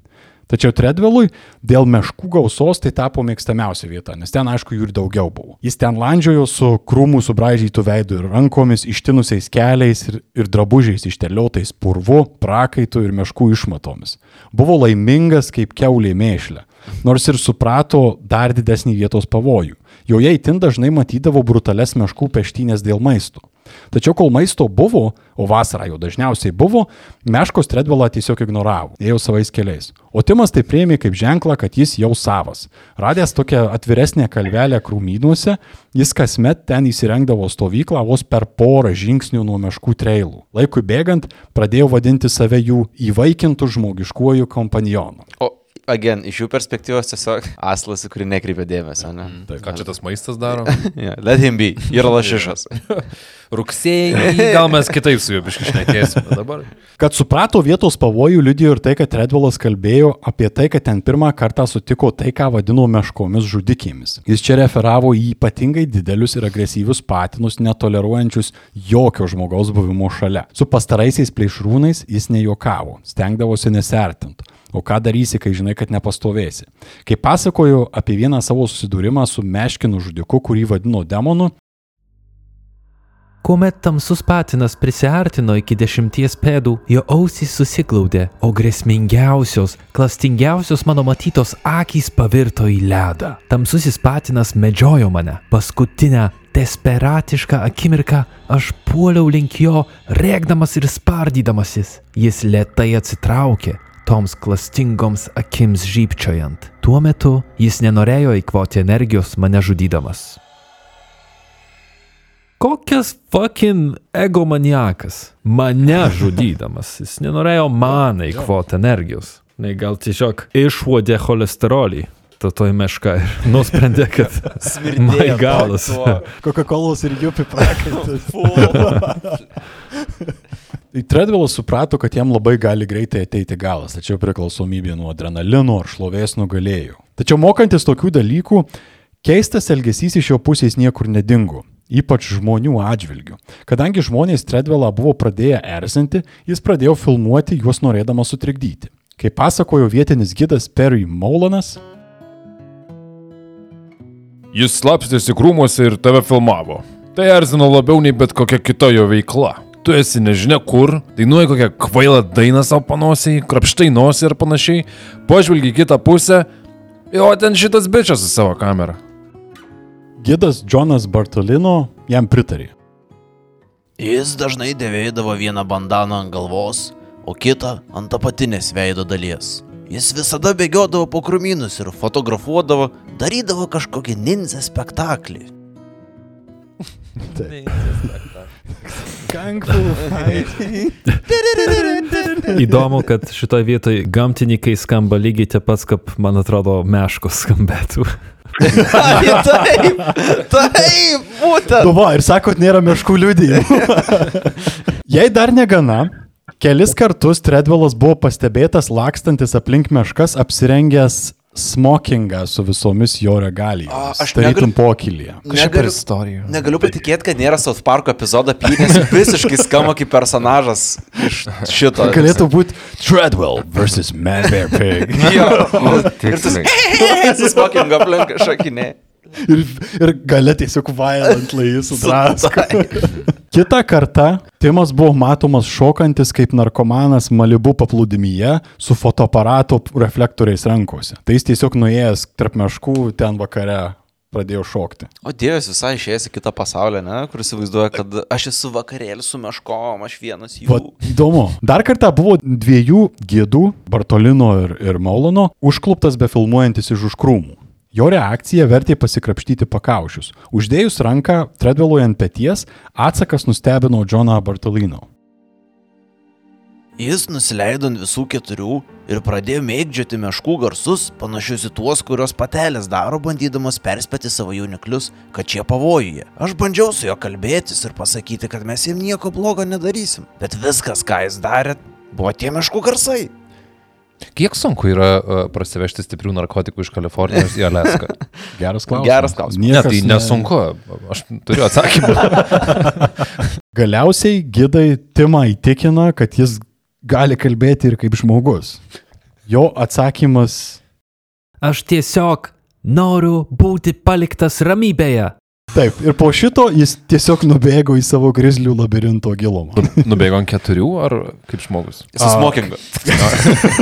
Tačiau Tredvelui dėl meškų gausos tai tapo mėgstamiausia vieta, nes ten aišku jų ir daugiau buvo. Jis ten landžiojo su krūmų subražytų veidų ir rankomis, ištinusiais keliais ir, ir drabužiais išteliotais purvu, prakaitu ir meškų išmatomis. Buvo laimingas kaip keulė mėšlė, nors ir suprato dar didesnį vietos pavojų. Joje įtin dažnai matydavo brutales meškų peštynės dėl maisto. Tačiau kol maisto buvo, o vasarą jau dažniausiai buvo, meškos Tredvelą tiesiog ignoravo, ėjo savais keliais. O Timas tai prieimė kaip ženklą, kad jis jau savas. Radęs tokią atviresnę kalvelę krūmynuose, jis kasmet ten įsirengdavo stovyklą vos per porą žingsnių nuo meškų treilų. Laikui bėgant pradėjo vadinti save jų įvaikintų žmogiškuoju kompanionu.
O, again, iš jų perspektyvos tiesiog aslas, kurį nekreipia dėmesio, ne?
Taip,
Ką čia tas maistas daro?
Yeah, let him be. Yra lašišas.
Rugsėjai, gal mes kitaip su juo biškišnekėsime dabar.
Kad suprato vietos pavojų, liudijo ir tai, kad Redvillas kalbėjo apie tai, kad ten pirmą kartą sutiko tai, ką vadino meškomis žudikėmis. Jis čia referavo į ypatingai didelius ir agresyvius patinus, netoleruojančius jokio žmogaus buvimo šalia. Su pastaraisiais plėšrūnais jis nejokavo, stengdavosi nesertinti. O ką darysi, kai žinai, kad nepastovėsi? Kai pasakoju apie vieną savo susidūrimą su meškinu žudiku, kurį vadino demonu,
Kuomet tamsus patinas prisiartino iki dešimties pėdų, jo ausys susiglaudė, o grėsmingiausios, klastingiausios mano matytos akys pavirto į ledą. Tamsusis patinas medžiojo mane. Paskutinę desperatišką akimirką aš puoliau link jo, rėkdamas ir spardydamasis. Jis lietai atsitraukė, toms klastingoms akims žypčiojant. Tuo metu jis nenorėjo eikvoti energijos mane žudydamas. Kokias fucking egomaniakas. Mane žudydamas. Jis nenorėjo man eikvoti energijos. Ne, gal tiesiog išuodė cholesterolį. Ta toj meška ir nusprendė, kad my galas.
Coca-Cola ir jupi prakaitas. Tai Tredvilas suprato, kad jam labai gali greitai ateiti galas, tačiau priklausomybė nuo adrenalino ar šlovės nugalėjo. Tačiau mokantis tokių dalykų, keistas elgesys iš jo pusės niekur nedingo, ypač žmonių atžvilgių. Kadangi žmonės Tredvilą buvo pradėję erzinti, jis pradėjo filmuoti juos norėdamas sutrikdyti. Kaip pasakojo vietinis gidas Perry Molanas,
Jis slapstėsi krūmuose ir tave filmavo. Tai erzino labiau nei bet kokia kita jo veikla. Tu esi nežinia kur, dainuoji kokią kvailą dainą savo panosiai, krapštai nosį ir panašiai, pažvelgi kitą pusę, o ten šitas bičias su savo kamera.
Gidas Jonas Bartolino jam pritarė.
Jis dažnai dėvėdavo vieną bandaną ant galvos, o kitą ant apatinės veido dalies. Jis visada bėgiodavo po krūmynus ir fotografuodavo, darydavo kažkokį ninja spektaklį.
Įdomu, kad šitoje vietoje gamtininkai skamba lygiai taip pat, kaip, man atrodo, meškos skambėtų.
taip, taip, būtent.
Nu va, ir sakot, nėra meškų liudijimų. Jei dar negana, kelis kartus Tredvilas buvo pastebėtas lakstantis aplink meškas apsirengęs smokingą su visomis jo regalijomis.
aš
Tarytum
negaliu-
pokylyje.
Negaliu,
istorija.
negaliu patikėti, kad nėra South Parko epizodo apie jį, nes visiškai skamba kaip personažas iš šito.
Galėtų būti Treadwell vs. Man Bear Pig.
Jo. Ir tu su smokingu aplink šakinė.
Ir, ir gale tiesiog violently jis sudrasko. Kita kartą Timas buvo matomas šokantis kaip narkomanas Malibu paplūdimyje su fotoaparato reflektoriais rankose. Tai jis tiesiog nuėjęs tarp meškų ten vakare pradėjo šokti.
O Dievas visai išėjęs į kitą pasaulį, ne? Kur įsivaizduoja, kad aš esu vakarėlį su meškom, aš vienas jų.
Vat, įdomu. Dar kartą buvo dviejų gėdų, Bartolino ir, ir Maulono, užkluptas befilmuojantis iš už krūmų. Jo reakcija vertė pasikrapštyti pakaušius. Uždėjus ranką Tredvelui ant peties, atsakas nustebino Džoną Bartolino.
Jis nusileido ant visų keturių ir pradėjo mėgdžioti meškų garsus, panašius į tuos, kuriuos patelės daro, bandydamas perspėti savo jauniklius, kad šie pavojuje. Aš bandžiau su juo kalbėtis ir pasakyti, kad mes jam nieko blogo nedarysim. Bet viskas, ką jis darė, buvo tie meškų garsai.
Kiek sunku yra uh, prasivežti stiprių narkotikų iš Kalifornijos į Alaską?
Geras klausimas.
Geras klausimas.
Ne, tai
ne-
nesunku. Aš turiu atsakymą.
Galiausiai gidai Timą įtikina, kad jis gali kalbėti ir kaip žmogus. Jo atsakymas
Aš tiesiog noriu būti paliktas ramybėje.
Taip, ir po šito jis tiesiog nubėgo į savo grizlių labirinto gilumą.
Nubėgo ant keturių ar kaip žmogus?
Su smokingu.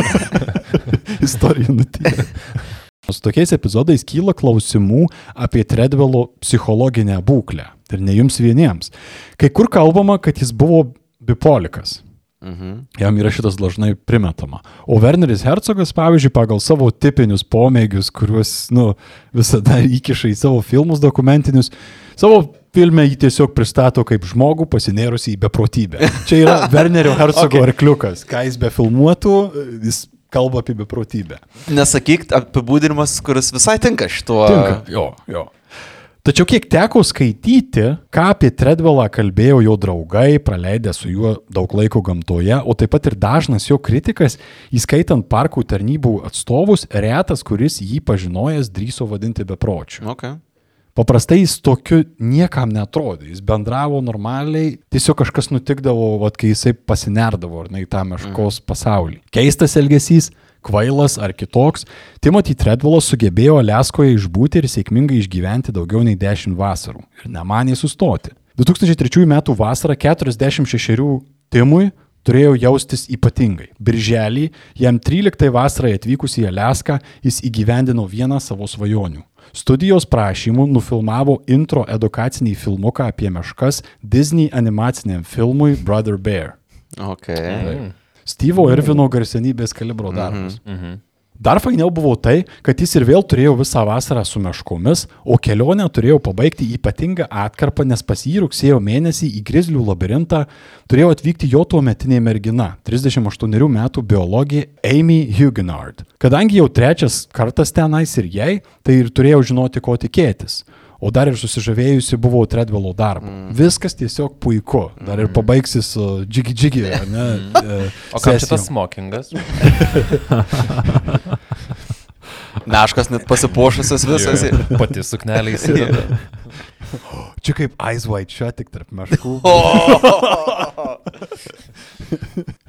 Istorija nutyla. Su tokiais epizodais kyla klausimų apie Tredvelo psichologinę būklę. Ir ne jums vieniems. Kai kur kalbama, kad jis buvo bipolikas.
Mhm.
Jam yra šitas dažnai primetama. O Werneris Herzogas, pavyzdžiui, pagal savo tipinius pomėgius, kuriuos nu, visada įkiša į savo filmus dokumentinius, savo filme jį tiesiog pristato kaip žmogų pasinėrusi į beprotybę. Čia yra Wernerio Herzogo okay. arkliukas. Ką jis befilmuotų, jis kalba apie beprotybę.
Nesakyk apibūdinimas, kuris visai tinka šituo.
Tinka. Jo, jo. Tačiau kiek teko skaityti, ką apie Tredvelą kalbėjo jo draugai, praleidę su juo daug laiko gamtoje, o taip pat ir dažnas jo kritikas, įskaitant parkų tarnybų atstovus, retas, kuris jį pažinojęs, drįso vadinti bepročiu.
Okay.
Paprastai jis tokiu niekam netrodė, jis bendravo normaliai, tiesiog kažkas nutikdavo, vat, kai jisai pasinerdavo ar ne į tą meškos pasaulį. Keistas elgesys, kvailas ar kitoks, Timothy Tredvelas sugebėjo Aleskoje išbūti ir sėkmingai išgyventi daugiau nei 10 vasarų ir nemanė sustoti. 2003 m. vasarą 46 Timui turėjo jaustis ypatingai. Birželį, jam 13 vasarai atvykus į Aleską, jis įgyvendino vieną savo svajonių. Studijos prašymų nufilmavo intro edukacinį filmuką apie meškas Disney animaciniam filmui Brother Bear.
Okay.
Steve'o Irvino garsenybės kalibro darbas.
Mhm.
Dar fainiau buvo tai, kad jis ir vėl turėjo visą vasarą su meškomis, o kelionę turėjo pabaigti ypatingą atkarpą, nes pas jį rugsėjo mėnesį į Grizlių labirintą turėjo atvykti jo tuo metinė mergina, 38 metų biologė Amy Huguenard. Kadangi jau trečias kartas tenais ir jai, tai ir turėjau žinoti, ko tikėtis. O dar ir susižavėjusi buvau Tredvelo darbu. Mm. Viskas tiesiog puiku. Dar ir pabaigsi su džigi džigi, e,
O
sesijom.
šitas smokingas?
Meškas net pasipuošusios visas.
Pati suknelė įsideda.
Čia kaip Ice White Shot, tik tarp meškų.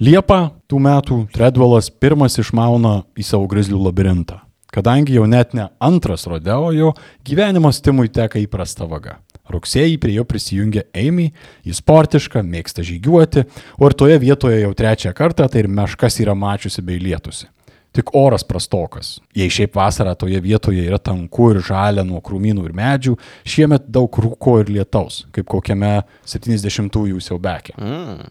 Liepa tų metų Tredvelas pirmas išmauna į savo grizlių labirintą. Kadangi jau net ne antras rodeo jo, gyvenimas Timui teka įprasta vaga. Rugsėjį prie jo prisijungia Amy, jis sportiška, mėgsta žygiuoti, o ir toje vietoje jau trečią kartą tai ir meškas yra mačiusi bei lietusi. Tik oras prastokas. Jei šiaip vasarą toje vietoje yra tanku ir žalia nuo krūmynų ir medžių, šiemet daug rūko ir lietaus, kaip kokiame 70-ųjų siaubekė.
Mm.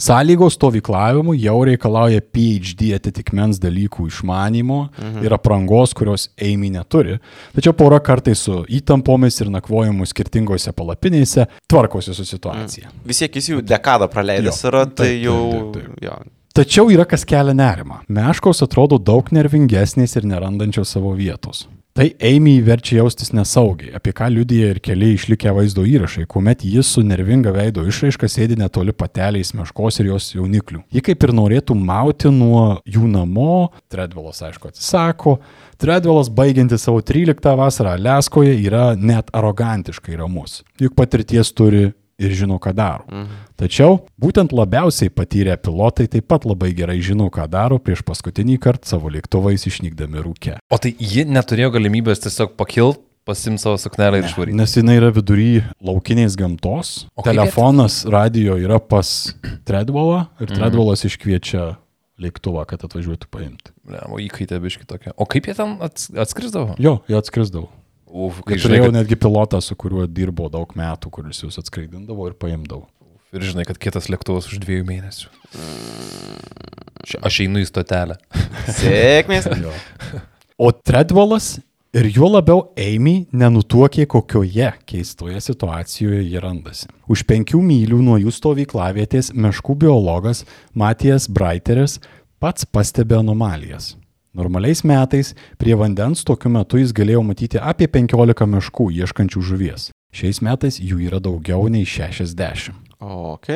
Sąlygos stovyklavimui jau reikalauja PhD atitikmens dalykų išmanimo mhm. ir aprangos, kurios Amy neturi. Tačiau pora kartai su įtampomis ir nakvojimu skirtingose palapinėse tvarkosi su situacija. Mhm.
Vis tiek jis jau dekadą praleidęs yra, tai
Taip,
jau...
taip, taip,
Jo.
Tačiau yra kas kelia nerimą. Meškos atrodo daug nervingesnės ir nerandančios savo vietos. Tai Amy verčia jaustis nesaugiai, apie ką liudyja ir keli išlikę vaizdo įrašai, kuomet jis su nervinga veido išraiška sėdi netoli pateliais meškos ir jos jauniklių. Ji kaip ir norėtų mauti nuo jų namo, Tredvelas aišku atsisako. Tredvelas baigiantis savo 13 vasarą Aleskoje yra net arogantiškai ramus, juk patirties turi ir žino, ką daro. Mhm. Tačiau būtent labiausiai patyrę pilotai taip pat labai gerai žino, ką daro prieš paskutinį kartą savo lėktuvais išnykdami rūke.
O tai ji neturėjo galimybės tiesiog pakilt, pasim savo suknelę ir išvaryti.
Nes jinai yra vidury laukinės gamtos,
O kaip
telefonas, radio yra pas Tredvalą ir
Mhm.
Tredvalas iškviečia lėktuvą, kad atvažiuotų paimti.
Ne, o įkaitė biški tokia. O kaip jie ten ats atskrisdavo?
Jo, jie atskrisdavo.
Uf, kai žinai,
turėjau
kad,
netgi pilotą, su kuriuo dirbo daug metų, kuris jūs atskraidindavo ir paimdavo.
ir žinai, kad kitas lėktuvas už dviejų mėnesių. Čia Aš einu į stotelę.
Sėkmės.
O Treadwellas ir juo labiau Amy nenutuokė, kokioje keistoje situacijoje jie randasi. Už penkių mylių nuo jų stovyklavietės meškų biologas Matijas Breiteris pats pastebė anomalijas. Normaliais metais prie vandens tokiu metu jis galėjo matyti apie 15 meškų ieškančių žuvies. Šiais metais jų yra daugiau nei 60.
Ok.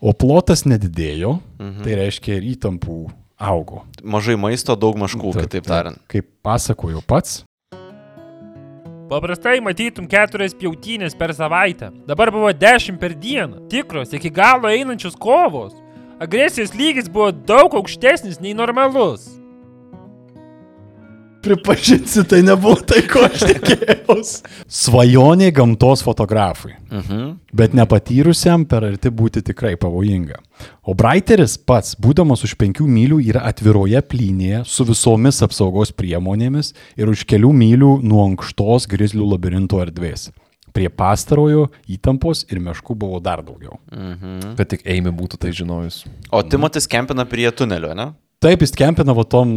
O plotas nedidėjo, mhm. tai reiškia ir įtampų augo.
Mažai maisto, daug maškų, kitaip tariant.
Kaip pasakoju pats,
Paprastai matytum keturias pjautynės per savaitę. Dabar buvo dešimt per dieną. Tikros, iki galo einančios kovos. Agresijos lygis buvo daug aukštesnis nei normalus.
Pripažinsiu, tai nebuvo tai, ko aš tikėjausi. Svajonė gamtos fotografui,
Mhm.
bet nepatyrusiam per arti būti tikrai pavojinga. O Breiteris pats, būdamas už penkių mylių, yra atviroje plynėje su visomis apsaugos priemonėmis ir už kelių mylių nuo ankštos grizlių labirinto erdvės. Prie pastarojo įtampos ir meškų buvo dar daugiau.
Mhm.
Kad tik Eimi būtų tai žinojus.
O Timotis kempina prie tunelio, ne?
Taip, jis kempina va tom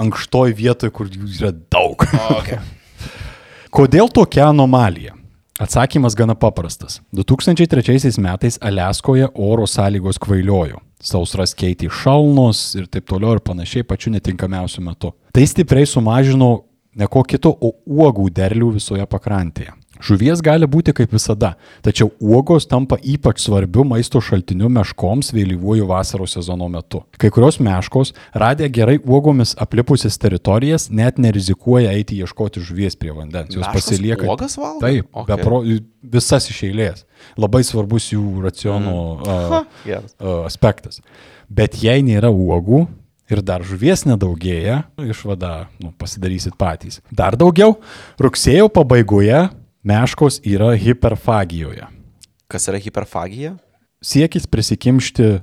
ankštoj vietoje, kur jų yra daug.
Okay.
Kodėl tokia anomalija? Atsakymas gana paprastas. 2003 metais Aleskoje oro sąlygos kvailiojo. Sausras keitė šalnos ir taip toliau ir panašiai pačiu netinkamiausiu metu. Tai stipriai sumažino ne ko kito, o uogų derlių visoje pakrantėje. Žuvies gali būti kaip visada, tačiau uogos tampa ypač svarbiu maisto šaltiniu meškoms vėlyvuoju vasaros sezono metu. Kai kurios meškos, radę gerai uogomis aplipusias teritorijas, net nerizikuoja eiti ieškoti žuvies prie vandens. Jos
Meškos
pasilieka.
uogas valgo?
Taip,
Okay.
okay. pro, visas iš eilės. Labai svarbus jų raciono mm. uh,
Geras.
uh, aspektas. Bet jei nėra uogų ir dar žuvies nedaugėja, išvada nu, pasidarysit patys. Dar daugiau, rugsėjo pabaigoje meškos yra hiperfagijoje.
Kas yra hiperfagija?
Siekis prisikimšti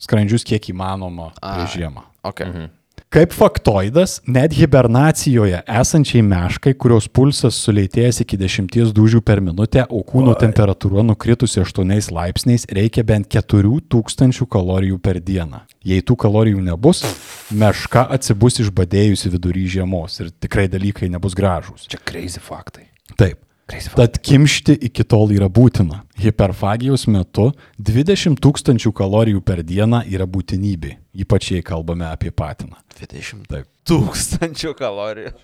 skrandžius kiek įmanoma prieš žiemą.
Okay. Mhm.
Kaip faktoidas, net hibernacijoje esančiai meškai, kurios pulsas sulėtėjęs iki 10 dūžių per minutę, o kūno temperatūra nukritusi 8 laipsniais, reikia bent 4000 kalorijų per dieną. Jei tų kalorijų nebus, meška atsibus išbadėjusi vidury žiemos ir tikrai dalykai nebus gražūs.
Čia crazy faktai.
Taip. Tad kimšti iki tol yra būtina. Hiperfagijos metu 20 tūkstančių kalorijų per dieną yra būtinybė, ypač jei kalbame apie patiną.
20
Taip.
tūkstančių kalorijų.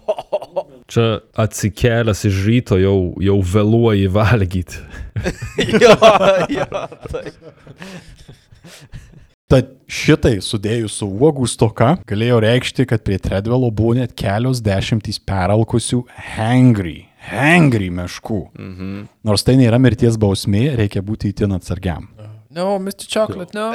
Čia atsikėlęs iš ryto jau, jau vėluoji valgyti.
jo, jo.
Tad šitai sudėjus su uogų stoka galėjo reikšti, kad prie Tredvelo buvo net kelios dešimtys peralkusių hangry, hangry meškų. Mhm. Nors tai nėra mirties bausmė, reikia būti įtin atsargiam.
No, Mr. Chocolate, no.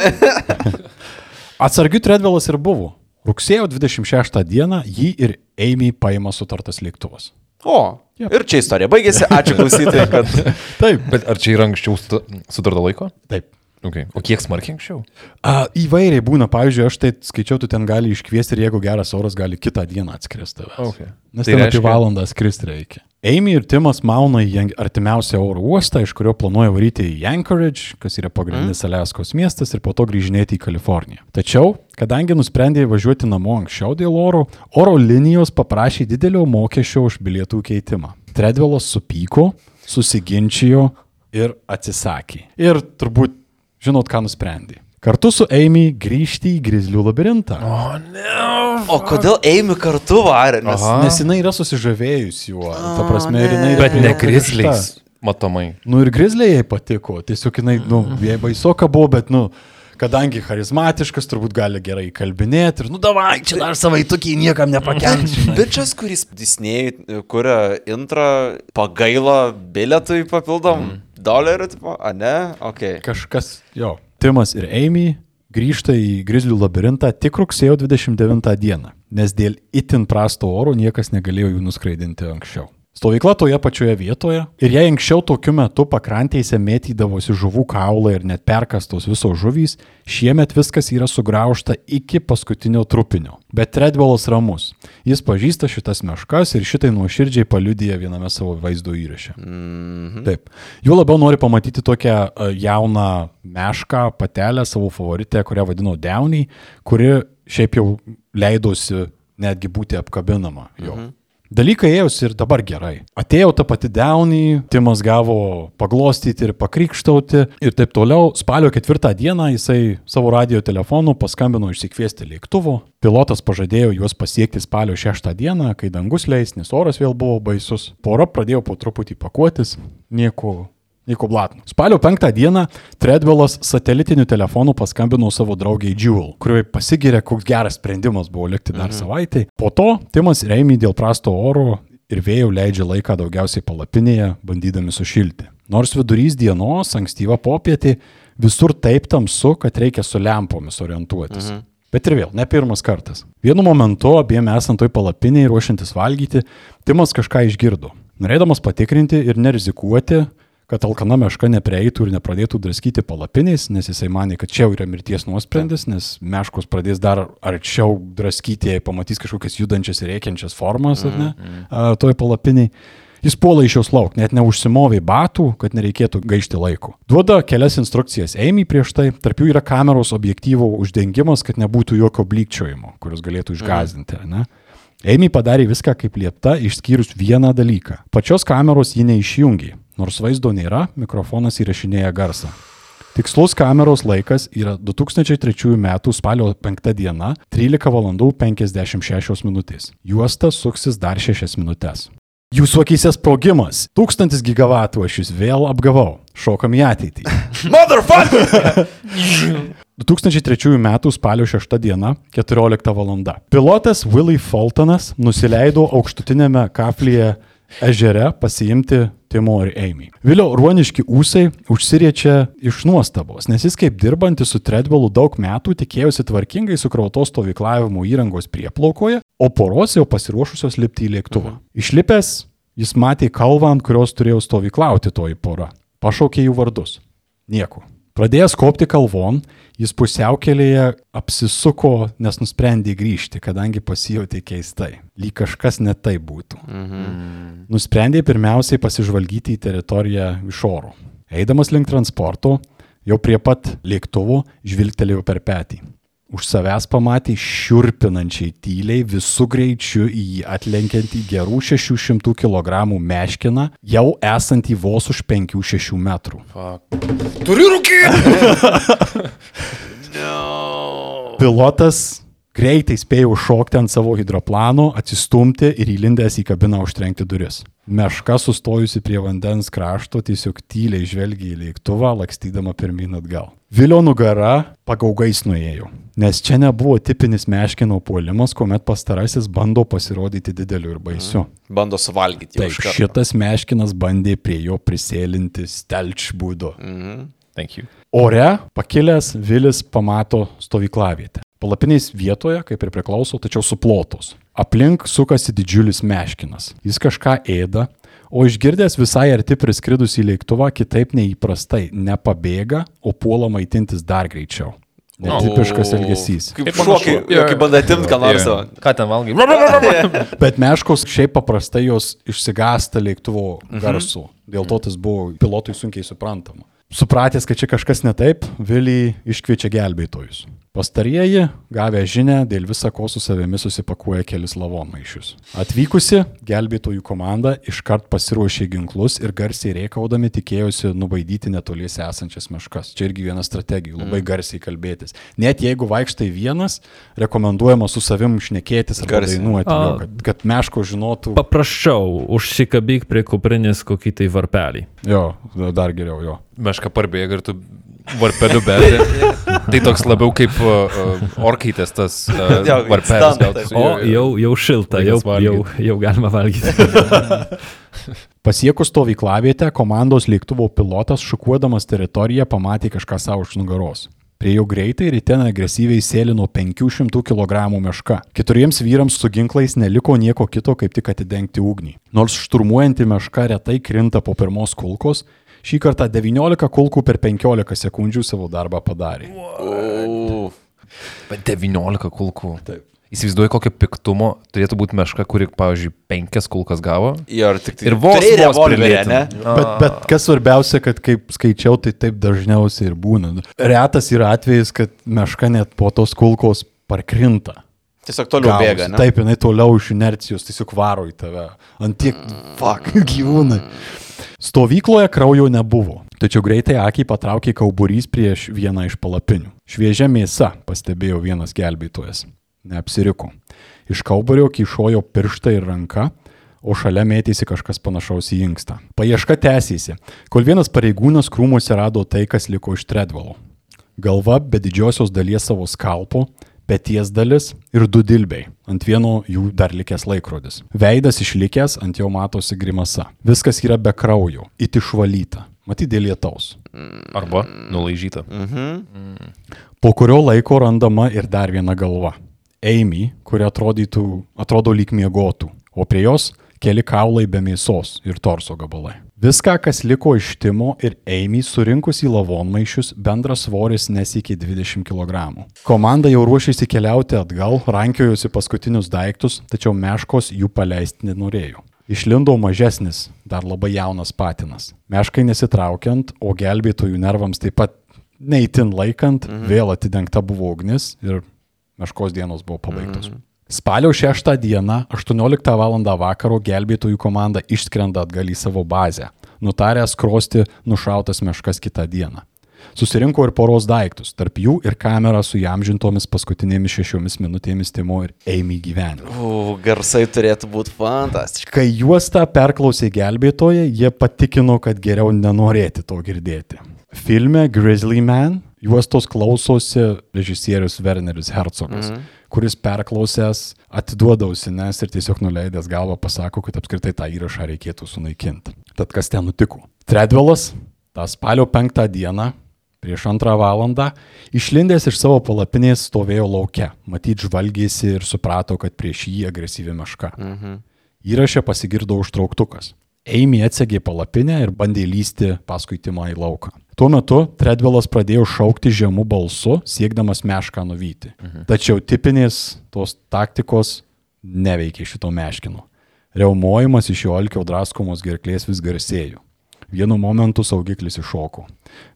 Atsargių Tredvelas ir buvo. Rugsėjo 26 dieną jį ir Amy paima sutartas lėktuvas.
O, ir čia istorija baigėsi. Ačiū klausytojai, kad...
Taip.
Bet ar čia yra anksčiau suta- sutarta laiko?
Taip.
Okay. O kiek smarkiai anksčiau?
A, įvairiai būna, pavyzdžiui, aš tai skaičiau, tu ten gali iškviesti ir jeigu geras oras, gali kitą dieną atskristi.
Okay.
Nes
Tai
ten apie
reiškia-
valandą skristi reikia. Amy ir Timas mauna į artimiausią oro uostą, iš kurio planuoja varyti į Anchorage, kas yra pagrindinis mm. Aliaskos miestas, ir po to grįžinėti į Kaliforniją. Tačiau, kadangi nusprendė važiuoti namo anksčiau dėl oro, oro linijos paprašė didelio mokesčio už bilietų keitimą. Tredvelas supyko, susiginčijo ir atsisakė. Ir turbūt žinot, ką nusprendė. Kartu su Amy grįžti į Grizlių labirintą.
O kodėl Eimi kartu varė? Nes...
Aha.
Nes jinai yra susižavėjus juo. Ta prasme, ir jinai yra
Bet ne grizliais. Matomai.
Nu ir grizliai jai patiko. Tiesiog jinai, nu, jai baisoka buvo, bet, nu, kadangi charizmatiškas, turbūt gali gerai kalbinėti. Ir, nu, davai, čia dar savaitukį niekam nepakenčia.
Bičias, kuris Disney kuria intro, pagaila bilietui papildom mm. dolerių, tipo, a ne? Ok.
Kažkas, jo. Timas ir Amy grįžta į Grizlių labirintą tik rugsėjo 29 dieną, nes dėl itin prasto oro niekas negalėjo jų nuskraidinti anksčiau. Stovykla toje pačioje vietoje ir jei anksčiau tokiu metu pakrantėse mėtydavosi žuvų kaulai ir net perkastos visos žuvys, šiemet viskas yra sugraužta iki paskutinio trupinio. Bet Redwellas ramus. Jis pažįsta šitas meškas ir šitai nuoširdžiai paliudyja viename savo vaizdo įraše.
Mhm.
Taip. Jų labiau nori pamatyti tokią e, jauną mešką, patelę, savo favoritę, kurią vadino Downey, kuri šiaip jau leidosi netgi būti apkabinama jo. Mhm. Dalykai ėjosi ir dabar gerai. Atėjo ta pati Downey, Timas gavo paglostyti ir pakrikštauti ir taip toliau. Spalio ketvirtą dieną jisai savo radio telefonu paskambino išsikviesti lėktuvo. Pilotas pažadėjo juos pasiekti spalio šeštą dieną, kai dangus leis, nes oras vėl buvo baisus. Pora pradėjo po truputį pakuotis, nieko Niko Blatno. Spalio penktą dieną Treadwellas satelitiniu telefonu paskambino savo draugiai Jewel, kurioje pasigirė, koks geras sprendimas buvo likti dar mhm. savaitai. Po to Timas ir Eimi dėl prasto oro ir vėjo leidžia laiką daugiausiai palapinėje, bandydami sušilti. Nors vidurys dienos, ankstyva popietė, visur taip tamsu, kad reikia su lempomis orientuotis. Mhm. Bet ir vėl, ne pirmas kartas. Vienu momentu, abiem esant toj palapiniai ruošiantis valgyti, Timas kažką išgirdo. Norėdamas patikrinti ir nerizikuoti, kad alkana meška neprieitų ir nepradėtų draskyti palapiniais, nes jisai manė, kad čia jau yra mirties nuosprendis, nes meškos pradės dar arčiau draskyti, jei pamatys kažkokias judančias ir rėkiančias formas, ar ne,
Mhm.
a, toj palapiniai. Jis puola iš jos lauk, net neužsimovė batų, kad nereikėtų gaišti laiko. Duoda kelias instrukcijas Eimi prieš tai, tarp jų yra kameros objektyvo uždengimas, kad nebūtų jokio blykčiojimo, kuris galėtų išgazdinti. Ne? Eimi padarė viską kaip liepta, išskyrus vieną dalyką. Pačios kameros ji neišjungė. Nors vaizdo nėra, mikrofonas įrašinėja garsą. Tikslus kameros laikas yra 2003 m. spalio 5 diena, 13 val. 56 min. Juosta suksis dar 6 minutės. Jūsų akise sprogimas. 1000 gigavatų aš jūs vėl apgavau. Šokam į ateitį.
Motherfucker!
2003 m. spalio 6 diena, 14 val. Pilotas Willie Fultonas nusileido aukštutinėme kaflyje ežere pasiimti Timo ir Amy. Vilio ruoniški ūsai užsiriečia iš nuostabos, nes jis kaip dirbantis su Treadwellu daug metų tikėjosi tvarkingai sukrautos stovyklavimo įrangos prieplaukoje, o poros jau pasiruošusios lipti į lėktuvą. Išlipęs, jis matė kalvą, ant kurios turėjo stovyklauti toji pora. Pašaukė jų vardus. Nieko. Pradėjęs kopti kalvon, jis pusiaukelėje apsisuko, nes nusprendė grįžti, kadangi pasijauti keistai. Lyg kažkas ne tai būtų.
Mhm.
Nusprendė pirmiausiai pasižvalgyti į teritoriją iš oro. Eidamas link transporto, jau prie pat lėktuvo žvilgtelėjo per petį. Už savęs pamatė šiurpinančiai tyliai visų greičių į jį atlenkiantį gerų 600 kg meškiną, jau esantį vos už 5-6 metrų.
Turiu rūkyti!
Pilotas greitai spėjo užšokti ant savo hidroplano, atsistumti ir įlindęs į kabiną užtrenkti duris. Meška sustojusi prie vandens krašto tiesiog tyliai žvelgia į lėktuvą, lakstydama pirmin atgal. Vilio nugara pagaugais nuėjo, nes čia nebuvo tipinis meškino puolimas, kuomet pastarasis bando pasirodyti dideliu ir baisiu.
Bando suvalgyti
Taip, šitas meškinas bandė prie jo prisėlinti stelč būdu.
Mhm.
Thank you.
Ore pakilęs Vilis pamato stovyklavietę. Palapinės vietoje, kaip ir priklauso, tačiau suplotos. Aplink sukasi didžiulis meškinas. Jis kažką ėda, o išgirdęs visai arti priskridus į lėktuvą, kitaip neįprastai nepabėga, o puola maitintis dar greičiau. Netipiškas
O,
elgesys.
Kaip šokiai,
Jo.
kaip banda atimt ką nors.
Ką ten valgai?
Bet meškos šiaip paprastai jos išsigasta lėktuvo garsų. Dėl to tas buvo pilotui sunkiai suprantama. Supratęs, kad čia kažkas ne taip, Vilį iškviečia gelbėtojus. Pastarieji, gavę žinę, dėl visa ko su savimi susipakuoja kelis lavonmaišius. Atvykusi, gelbėtojų komanda iškart pasiruošė ginklus ir garsiai rėkaudami tikėjosi nubaidyti netoliese esančias meškas. Čia irgi viena strategija - labai garsiai kalbėtis. Net jeigu vaikštai vienas, rekomenduojama su savim šnekėtis ar
Garsiai.
dainuoti, kad, kad meško žinotų.
Paprasčiau, užsikabyk prie kuprinės kokį tai varpelį.
Jo, dar geriau jo.
Meška parbėga ir tu varpeliu bėgi. tai toks labiau kaip uh, orkaitės tas uh, varpelis. gautųsi.
O, jau, jau šilta, jau, jau, jau galima valgyti.
Pasiekus stovyklavietę, komandos lėktuvo pilotas šukuodamas teritoriją pamatė kažką savo iš nugaros. Prie jo greitai ir ten agresyviai sėlino 500 kg meška. Keturiems vyrams su ginklais neliko nieko kito, kaip tik atidengti ugnį. Nors šturmuojanti meška retai krinta po pirmos kulkos, šį kartą 19 kulkų per 15 sekundžių savo darbą padarė.
Uf.
Bet 19 kulkų.
Taip.
Įsivaizduoju, kokio piktumo turėtų būti meška, kuri, pavyzdžiui, penkias kulkas gavo.
Ir tik tai.
Ir vos
Turėjai
vos
revolverį,
prilėtino.
ne?
Bet, bet kas svarbiausia, kad kaip skaičiau, tai taip dažniausiai ir būna. Retas yra atvejis, kad meška net po tos kulkos parkrinta.
Tiesiog toliau
Gavosi.
bėga, ne?
Taip, jinai toliau iš inercijos tiesiog varo į tave. Ant tiek, fuck, gyvūnai. Stovykloje kraujo nebuvo, tačiau greitai akiai patraukė kauburys prieš vieną iš palapinių. Šviežia mėsa, pastebėjo vienas gelbėtojas. Neapsiriko. Iš kauburio kyšojo pirštai ir ranka, o šalia mėtėsi kažkas panašaus į inkstą. Paieška tęsėsi, kol vienas pareigūnas krūmuose rado tai, kas liko iš Tredvalo. Galva be didžiosios dalies savo skalpo, peties dalis ir du dilbiai. Ant vieno jų dar likęs laikrodis. Veidas išlikęs, ant jo matosi grimasa. Viskas yra be kraujo, it išvalyta. Matyt, dėl lietaus.
Arba nulaižyta.
Po kurio laiko randama ir dar viena galva. Amy, kuri atrodytų, atrodo lyg miegotų, o prie jos keli kaulai be mėsos ir torso gabalai. Viską, kas liko iš Timo ir Amy surinkus į lavonmaišius, bendras svoris nesikė 20 kg. Komanda jau ruošėsi keliauti atgal, rankiojosi paskutinius daiktus, tačiau meškos jų paleisti nenorėjo. Išlindo mažesnis, dar labai jaunas patinas. Meškai nesitraukiant, o gelbėtojų nervams taip pat neįtin laikant, mhm. vėl atidengta buvo ugnis ir meškos dienos buvo pabaigtos. Mhm. Spalio 6 dieną, 18 val. vakaro gelbėtojų komanda išskrenda atgal į savo bazę, nutarę skrosti nušautas meškas kitą dieną. Susirinko ir poros daiktus, tarp jų ir kamera su jamžintomis paskutinėmis šešiomis minutėmis Timo ir Amy gyvenimo.
U, garsai turėtų būti fantastiški.
Kai juostą perklausė gelbėtojai, jie patikino, kad geriau nenorėti to girdėti. Filme Grizzly Man juostos klausosi režisierius Werneris Herzogas, mhm. Kuris perklausęs atiduoda ausines ir tiesiog nuleidęs galvą pasako, kad apskritai tą įrašą reikėtų sunaikinti. Tad kas ten nutiko? Tredvelas tą spalio penktą dieną prieš antrą valandą išlindęs iš savo palapinės stovėjo laukia, matyt žvalgėsi ir suprato, kad prieš jį agresyvi meška. Mhm. Įraše pasigirdo užtrauktukas. Amy atsegė palapinę ir bandė lysti paskui Timą į lauką. Tuo metu Tredvelas pradėjo šaukti žemų balsu, siekdamas mešką nuvyti. Mhm. Tačiau tipinės tos taktikos neveikė šito meškino. Reumojimas iš jo alkio draskomos gerklės vis garsėjo. Vienu momentu saugiklis iššoko.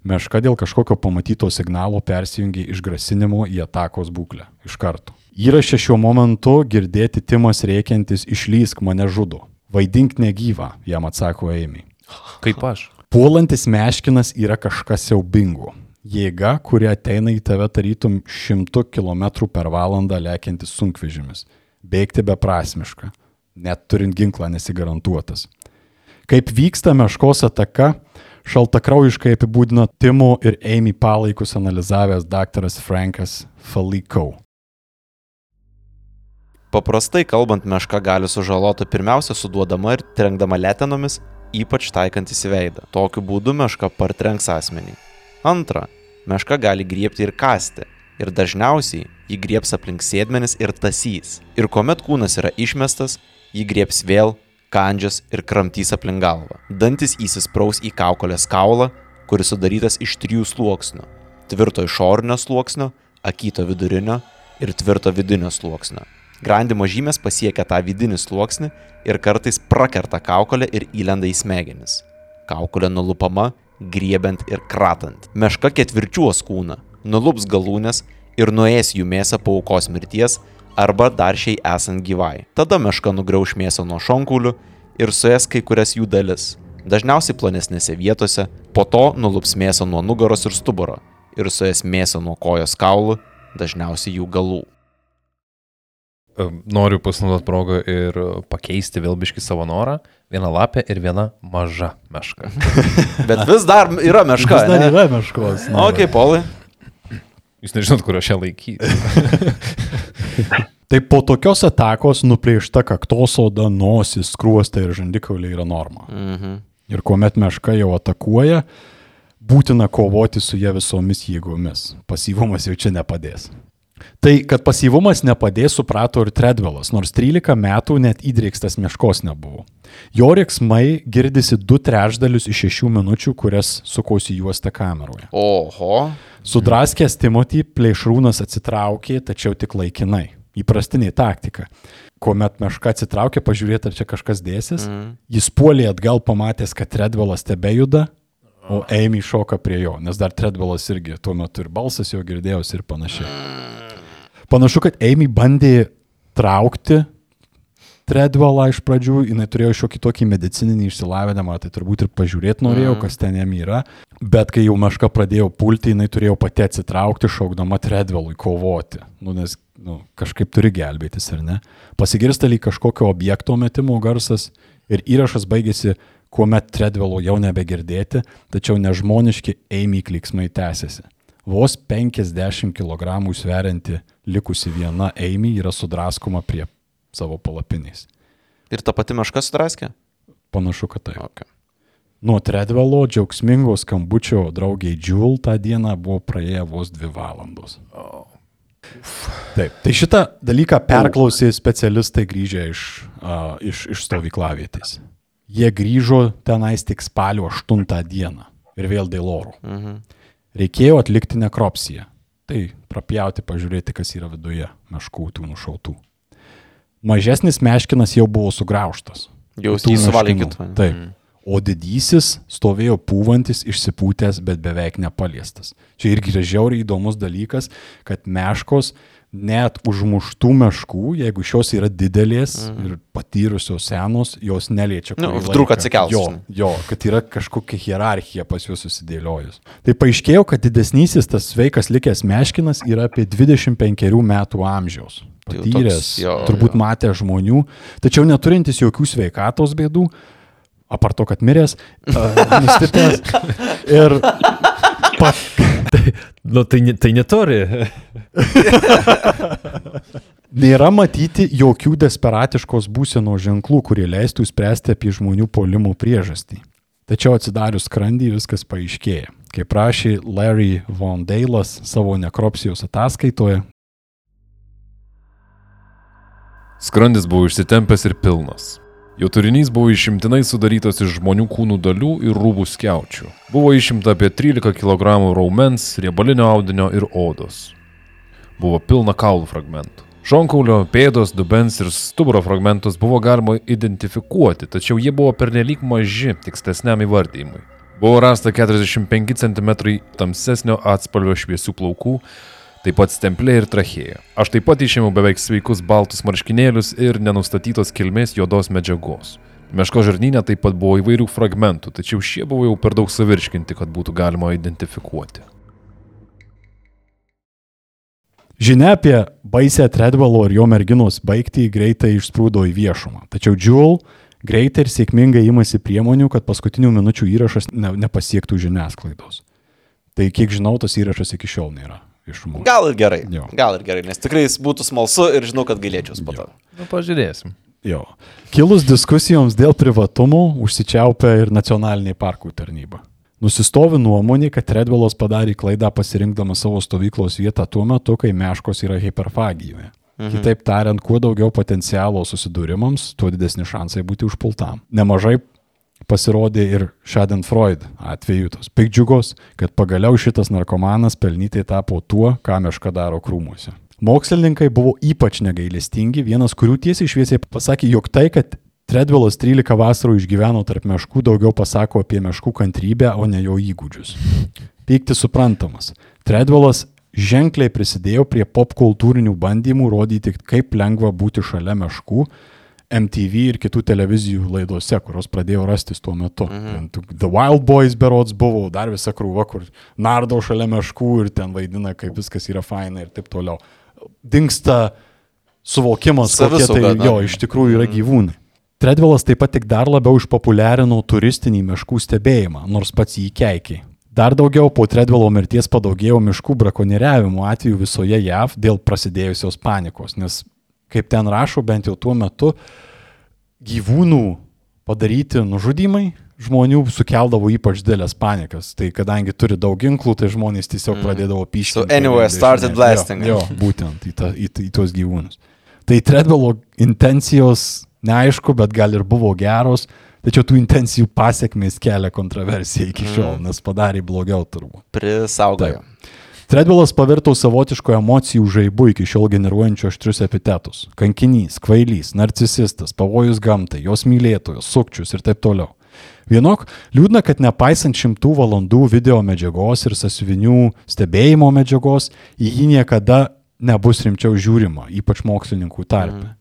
Meška dėl kažkokio pamatyto signalo persijungė iš grasinimo į atakos būklę. Iš karto. Įrašė šiuo momentu girdėti Timas rėkiantis išlysk mane žudo. Vaidink negyvą, jam atsako Amy.
Kaip aš.
Puolantis meškinas yra kažkas siaubingo. Jėga, kuri ateina į tave tarytum 100 km per valandą lekiantis sunkvežimis. Bėgti beprasmiška, net turint ginklą nesigarantuotas. Kaip vyksta meškos ataka, šaltakraujiškai apibūdino Timo ir Amy palaikus analizavęs daktaras Frankas Falikau.
Paprastai kalbant, meška gali sužaloti pirmiausia suduodama ir trenkdama letenomis, ypač taikantis į veidą. Tokiu būdu meška partrenks asmenį. Antra, meška gali griepti ir kasti. Ir dažniausiai jį grieps aplink sėdmenis ir tasys. Ir kuomet kūnas yra išmestas, jį grieps vėl, kandžias ir kramtys aplink galvą. Dantis įsispraus į kaukolės kaulą, kuris sudarytas iš trijų sluoksnių - tvirto išorinio sluoksnio, akyto vidurinio ir tvirto vidinio sluoksnio. Grandimo žymės pasiekia tą vidinį sluoksnį ir kartais prakerta kaukolę ir įlenda į smegenis. Kaukolė nulupama, griebiant ir kratant. Meška ketvirčiuos kūną, nulups galūnės ir nuės jų mėsą po aukos mirties arba dar šiai esant gyvai. Tada meška nugriauš mėsą nuo šonkaulių ir suės kai kurias jų dalis. Dažniausiai plonesnėse vietose, po to nulups mėsą nuo nugaros ir stuburo ir suės mėsą nuo kojos kaulų, dažniausiai jų galų.
Noriu pasinaudoti progą ir pakeisti vėl biški savo norą. Viena lapė ir viena maža meška.
Bet vis dar yra meška.
Vis dar
ne?
yra meškos.
O, kaip polai.
Jūs nežinot, kur aš ją laikyti.
Tai po tokios atakos nuplėšta kaktosoda, nosis, skruostai ir žandikauliai yra norma.
Mhm.
Ir kuomet meška jau atakuoja, būtina kovoti su jie visomis jėgomis. Pasyvumas jau čia nepadės. Tai, kad pasyvumas nepadės, suprato ir Tredvelas, nors 13 metų net įdrėkstas meškos nebuvo. Jo riksmai girdisi 2 trečdalius iš 6 minučių, kurias sukausi juosta kameroje.
Oho.
Sudraskęs Timothy plėšrūnas atsitraukė, tačiau tik laikinai. Įprastinė taktika. Kuomet meška atsitraukė, pažiūrėti, ar čia kažkas dėsis, mm. jis puolė atgal, pamatęs, kad Tredvelas tebejuda, o Amy šoka prie jo, nes dar Tredvelas irgi tuo metu ir balsas jo girdėjosi ir panašiai. Panašu, kad Amy bandė traukti Tredvelą iš pradžių, jinai turėjo šiokį tokį medicininį išsilavinimą, tai turbūt ir pažiūrėti norėjau, kas ten jam yra, bet kai jau meška pradėjo pulti, jinai turėjo pati atsitraukti, šaukdama Tredvelui kovoti, nu, nes nu, kažkaip turi gelbėtis, ar ne? Pasigirsta lyg kažkokio objekto metimo garsas ir įrašas baigėsi, kuomet Tredvelo jau nebegirdėti, tačiau nežmoniški Amy kliksmai tęsiasi. Vos 50 kg sverianti likusi viena Amy yra sudraskoma prie savo palapiniais.
Ir ta pati meška sudraskė?
Panašu, kad taip.
Okay.
Nuo Tredvelo džiaugsmingo skambučio draugiai Džiul tą dieną buvo praėję vos dvi valandos. Taip, tai šitą dalyką perklausė specialistai grįžę iš, uh, iš, iš stovyklavietės. Jie grįžo tenais tik spalio 8 dieną ir vėl dėl oro.
Mhm.
Reikėjo atlikti nekropsiją. Tai prapjauti, pažiūrėti, kas yra viduje meškų tų nušautų. Mažesnis meškinas jau buvo sugraužtas.
Jau jį kitą.
Taip. O didysis stovėjo pūvantis, išsipūtęs, bet beveik nepaliestas. Čia irgi yra žiauriai įdomus dalykas, kad meškos net užmuštų meškų, jeigu šios yra didelės mm. ir patyrusios senos, jos neliečia.
Nu, vdruk atsikels,
Jo, jo, kad yra kažkokia hierarchija pas juos susidėliojus. Tai paaiškėjo, kad didesnysis tas sveikas likęs meškinas yra apie 25 metų amžiaus.
Tai
Patyręs,
toks, jo,
turbūt
jo.
matė žmonių, tačiau neturintis jokių sveikatos bėdų, apart to, kad miręs, uh, nustipęs ir pat,
Nu, tai, ne- tai neturi.
Nėra matyti jokių desperatiškos būsenos ženklų, kurie leistų spręsti apie žmonių polimų priežastį. Tačiau atsidarius skrandį viskas paaiškėja. Kaip prašė Larry Von Dailas savo nekropsijos ataskaitoje,
Skrandis buvo išsitempęs ir pilnas. Jo turinys buvo išimtinai sudarytas iš žmonių kūnų dalių ir rūbų skiaučių. Buvo išimta apie 13 kg raumens, riebalinio audinio ir odos. Buvo pilna kaulų fragmentų. Šonkaulio, pėdos, dubens ir stuburo fragmentus buvo galima identifikuoti, tačiau jie buvo pernelyg maži tikslesniam įvardymui. Buvo rasta 45 cm tamsesnio atspalvio šviesių plaukų, taip pat stemplė ir trachėja. Aš taip pat išėmiau beveik sveikus baltus marškinėlius ir nenustatytos kilmės juodos medžiagos. Meško žarnynė taip pat buvo įvairių fragmentų, tačiau šie buvo jau per daug savirškinti, kad būtų galima identifikuoti.
žinia apie baisę Tredvalo ir jo merginos baigtį greitai išsprūdo į viešumą. Tačiau Jewel greitai ir sėkmingai imasi priemonių, kad paskutinių minučių įrašas ne, nepasiektų žiniasklaidos. Tai kiek žinau, tas įrašas iki šiol nėra išmuštas.
Gal ir gerai.
Jo.
Gal ir gerai, nes tikrai jis būtų smalsu ir žinau, kad galėčiau po to.
Nu, pažiūrėsim.
Jo. Kilus diskusijoms dėl privatumo, užsičiaupia ir nacionaliniai parkų tarnyba. Nusistovi nuomonė, kad Redvilas padarė klaidą pasirinkdamas savo stovyklos vietą tuo metu, kai meškos yra hiperfagijoje. Mhm. Kitaip tariant, kuo daugiau potencialo susidūrimams, tuo didesni šansai būti užpultam. Nemažai pasirodė ir Schadenfreude atveju tos pikdžiugos, kad pagaliau šitas narkomanas pelnytai tapo tuo, ką meška daro krūmuose. Mokslininkai buvo ypač negailestingi, vienas kurių tiesiai šviesiai pasakė, jog tai, kad Tredvilas 13 vasarų išgyveno tarp meškų, daugiau pasako apie meškų kantrybę, o ne jo įgūdžius. Pykti suprantamas. Tredvilas ženkliai prisidėjo prie popkultūrinių bandymų rodyti, kaip lengva būti šalia meškų, MTV ir kitų televizijų laidose, kurios pradėjo rastis tuo metu. Mhm. The Wild Boys berods buvo, dar visa krūva, kur nardo šalia meškų ir ten vaidina, kaip viskas yra faina ir taip toliau. Dinksta suvokimas, kokie tai
na.
jo iš tikrųjų yra gyvūnai. Tredvilas taip pat tik dar labiau išpopuliarino turistinį miškų stebėjimą, nors pats jį keikiai. Dar daugiau po Tredvilo mirties padaugėjo miškų brakonieriavimo atvejų visoje JAV dėl prasidėjusios panikos, nes, kaip ten rašo, bent jau tuo metu gyvūnų padaryti nužudimai žmonių sukeldavo ypač didelės panikas. Tai kadangi turi daug ginklų, tai žmonės tiesiog
Mm.
pradėdavo pyšti.
So anyway, started blasting.
Jo, jo būtent į, ta, į, į tuos gyvūnus. Tai Treadwello intencijos neaišku, bet gal ir buvo geros, tačiau tų intencijų pasiekmės kelia kontroversiją iki šiol,
Mm.
nes padarė blogiau turbūt.
Prisaugojo.
Treadwellas pavirto savotiško emocijų žaibu iki šiol generuojančiu aštrius epitetus. Kankinys, kvailys, narcisistas, pavojus gamtai, jos mylėtojas, sukčius ir taip toliau. Vienok, liūdna, kad nepaisant šimtų valandų video medžiagos ir sąsiuvinių stebėjimo medžiagos, į jį niekada nebus rimčiau žiūrima, ypač mokslininkų tarpe. Mm.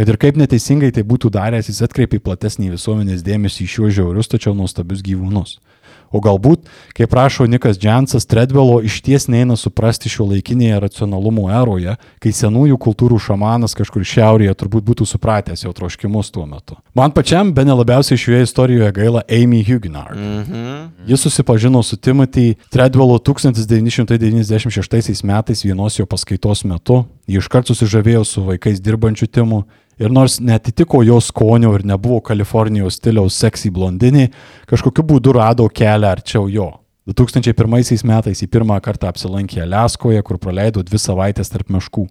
Kad ir kaip neteisingai tai būtų daręs, jis atkreipė platesnį visuomenės dėmesį į šiuos žiaurius, tačiau nuostabius gyvūnus. O galbūt, kaip rašo Nikas Džansas, Treadwello iš ties neina suprasti šio laikinėje racionalumo eroje, kai senųjų kultūrų šamanas kažkur šiaurėje turbūt būtų supratęs jo troškimus tuo metu. Man pačiam be nelabiausiai šioje istorijoje gaila Amy Huguenard.
Mhm.
Jis susipažino su Timothy Treadwello 1996 metais vienos jo paskaitos metu. Jis iškart susižavėjo su vaikais dirbančiu Timu ir nors netitiko jo skonio ir nebuvo Kalifornijos stiliaus seksy blondinė, kažkokiu būdu rado kelią arčiau jo. 2001 metais į pirmą kartą apsilankė Aleskoje, kur praleido dvi savaitės tarp meškų.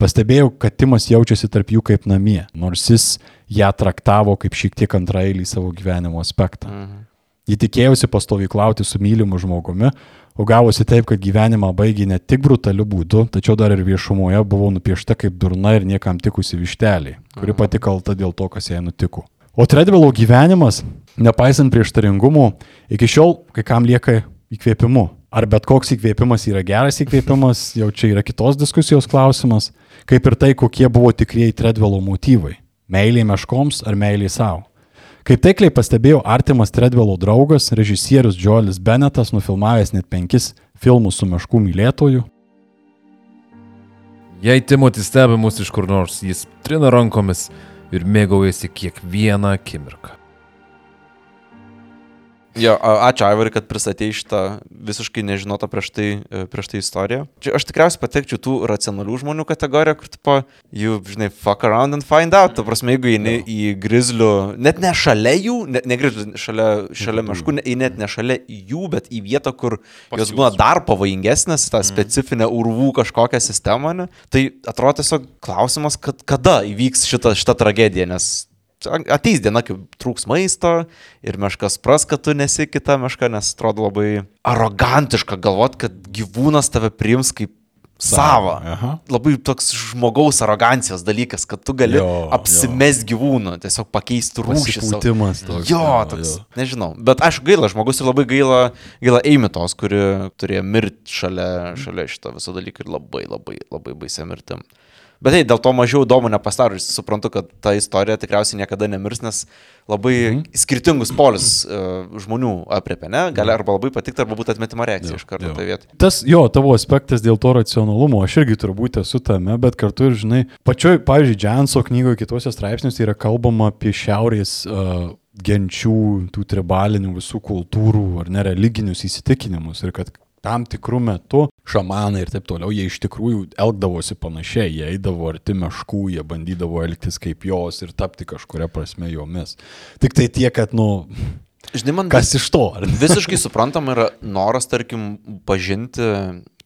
Pastebėjau, kad Timas jaučiasi tarp jų kaip namie, nors jis ją traktavo kaip šiek tiek antraeilį savo gyvenimo aspektą.
Mhm.
Ji tikėjosi pastovyklauti su mylimu žmogumi, o gavosi taip, kad gyvenimą baigė ne tik brutaliu būdu, tačiau dar ir viešumoje buvo nupiešta kaip durna ir niekam tikusi vištelė, kuri pati kalta dėl to, kas jai nutiko. O Treadwello gyvenimas, nepaisant prieštaringumų, iki šiol kai kam lieka įkvėpimu. Ar bet koks įkvėpimas yra geras įkvėpimas, jau čia yra kitos diskusijos klausimas, kaip ir tai, kokie buvo tikrieji Treadwello motyvai - meilė meškoms ar meilė savo. Kaip taikliai pastebėjo artimas Treadwello draugas, režisierius Joelis Bennettas, nufilmavęs net penkis filmus su meškų mylėtoju.
Jei Timothy stebi mus iš kur nors, jis trina rankomis ir mėgaujasi kiekvieną akimirką.
Jo, ačiū Aivari, kad pristatėjai šitą visiškai nežinotą prieš tai, e, prieš tai istoriją. Čia aš tikriausiai patekčiau tų racionalių žmonių kategoriją, kur, tipo, jų, žinai, fuck around and find out. Tu prasme, jeigu eini į grizlių, net ne šalia jų, ne, ne grizlių, šalia, šalia meškų, ne, net ne šalia jų, bet į vietą, kur
Pas
jos būna dar pavojingesnės, tą specifinę urvų kažkokią sistemą. Ne? Tai atrodo tiesiog klausimas, kad kada įvyks šita, šita tragedija, nes ateis diena, kai trūks maisto ir meškas pras, kad tu nesi kita meška, nes atrodo labai arogantiška galvot, kad gyvūnas tave priims kaip savo.
Aha.
Labai toks žmogaus arogancijos dalykas, kad tu gali
Jo,
apsimest gyvūną, tiesiog pakeisti rūšį.
Pasipūtimas toks.
Jo, toks, nežinau. Bet aišku, gaila žmogus ir labai gaila, gaila Eimitos, kuri turėjo mirti šalia, šalia šito viso dalyko ir labai, labai, labai baisia mirtim. Bet tai dėl to mažiau įdomu nepasidaro. Ir suprantu, kad ta istorija tikriausiai niekada nemirs, nes labai mm. skirtingus polius uh, žmonių apriepia, ne? Gali arba labai patikti, arba būti atmetimo reakcija iš karto toje vietoje.
Tas jo, tavo aspektas dėl to racionalumo, aš irgi turbūt esu tame, bet kartu ir, žinai, pačioj, pavyzdžiui, Džanso knygoje kitose straipsniuose yra kalbama apie šiaurės uh, genčių, tų tribalinių visų kultūrų ar nereliginius įsitikinimus ir kad tam tikrų metų šamanai ir taip toliau, jie iš tikrųjų elgdavosi panašiai, jie eidavo arti meškų, jie bandydavo elgtis kaip jos ir tapti kažkuria prasme jomis. Tik tai tiek, kad, nu,
Žinai, man
kas iš to?
Visiškai suprantama yra noras, tarkim, pažinti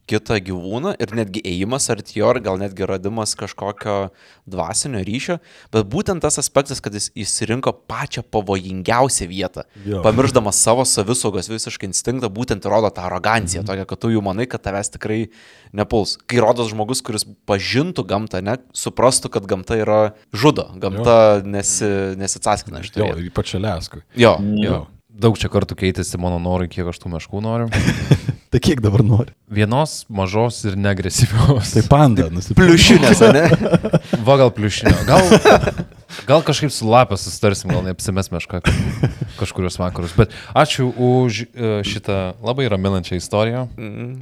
kitą gyvūną ir netgi ėjimas arti jo, ar gal netgi radimas kažkokio dvasinio ryšio, bet būtent tas aspektas, kad jis įsirinko pačią pavojingiausią vietą,
Jo.
pamiršdamas savo savisaugos visiškai instinktą, būtent rodo tą aroganciją,
Mhm.
tokią, kad tu jau manai, kad tavęs tikrai nepuls. Kai rodos žmogus, kuris pažintų gamtą, ne, suprastų, kad gamta yra žudo, gamta nesi, nesicaskina iš
Jo,
to.
ir ypač Aleskui.
Jo,
Jo.
jo.
Daug čia kartų keitėsi mano norai, kiek aš tų meškų noriu.
Tai kiek dabar nori?
Vienos mažos ir negresyvios.
Tai panda, nusipirkti.
Pliušinės, ne?
Va gal pliušinio. Gal, gal kažkaip su lapė sustarsim, gal neapsimes meška kažkurios vakarus. Bet ačiū už e, šitą labai raminančią istoriją.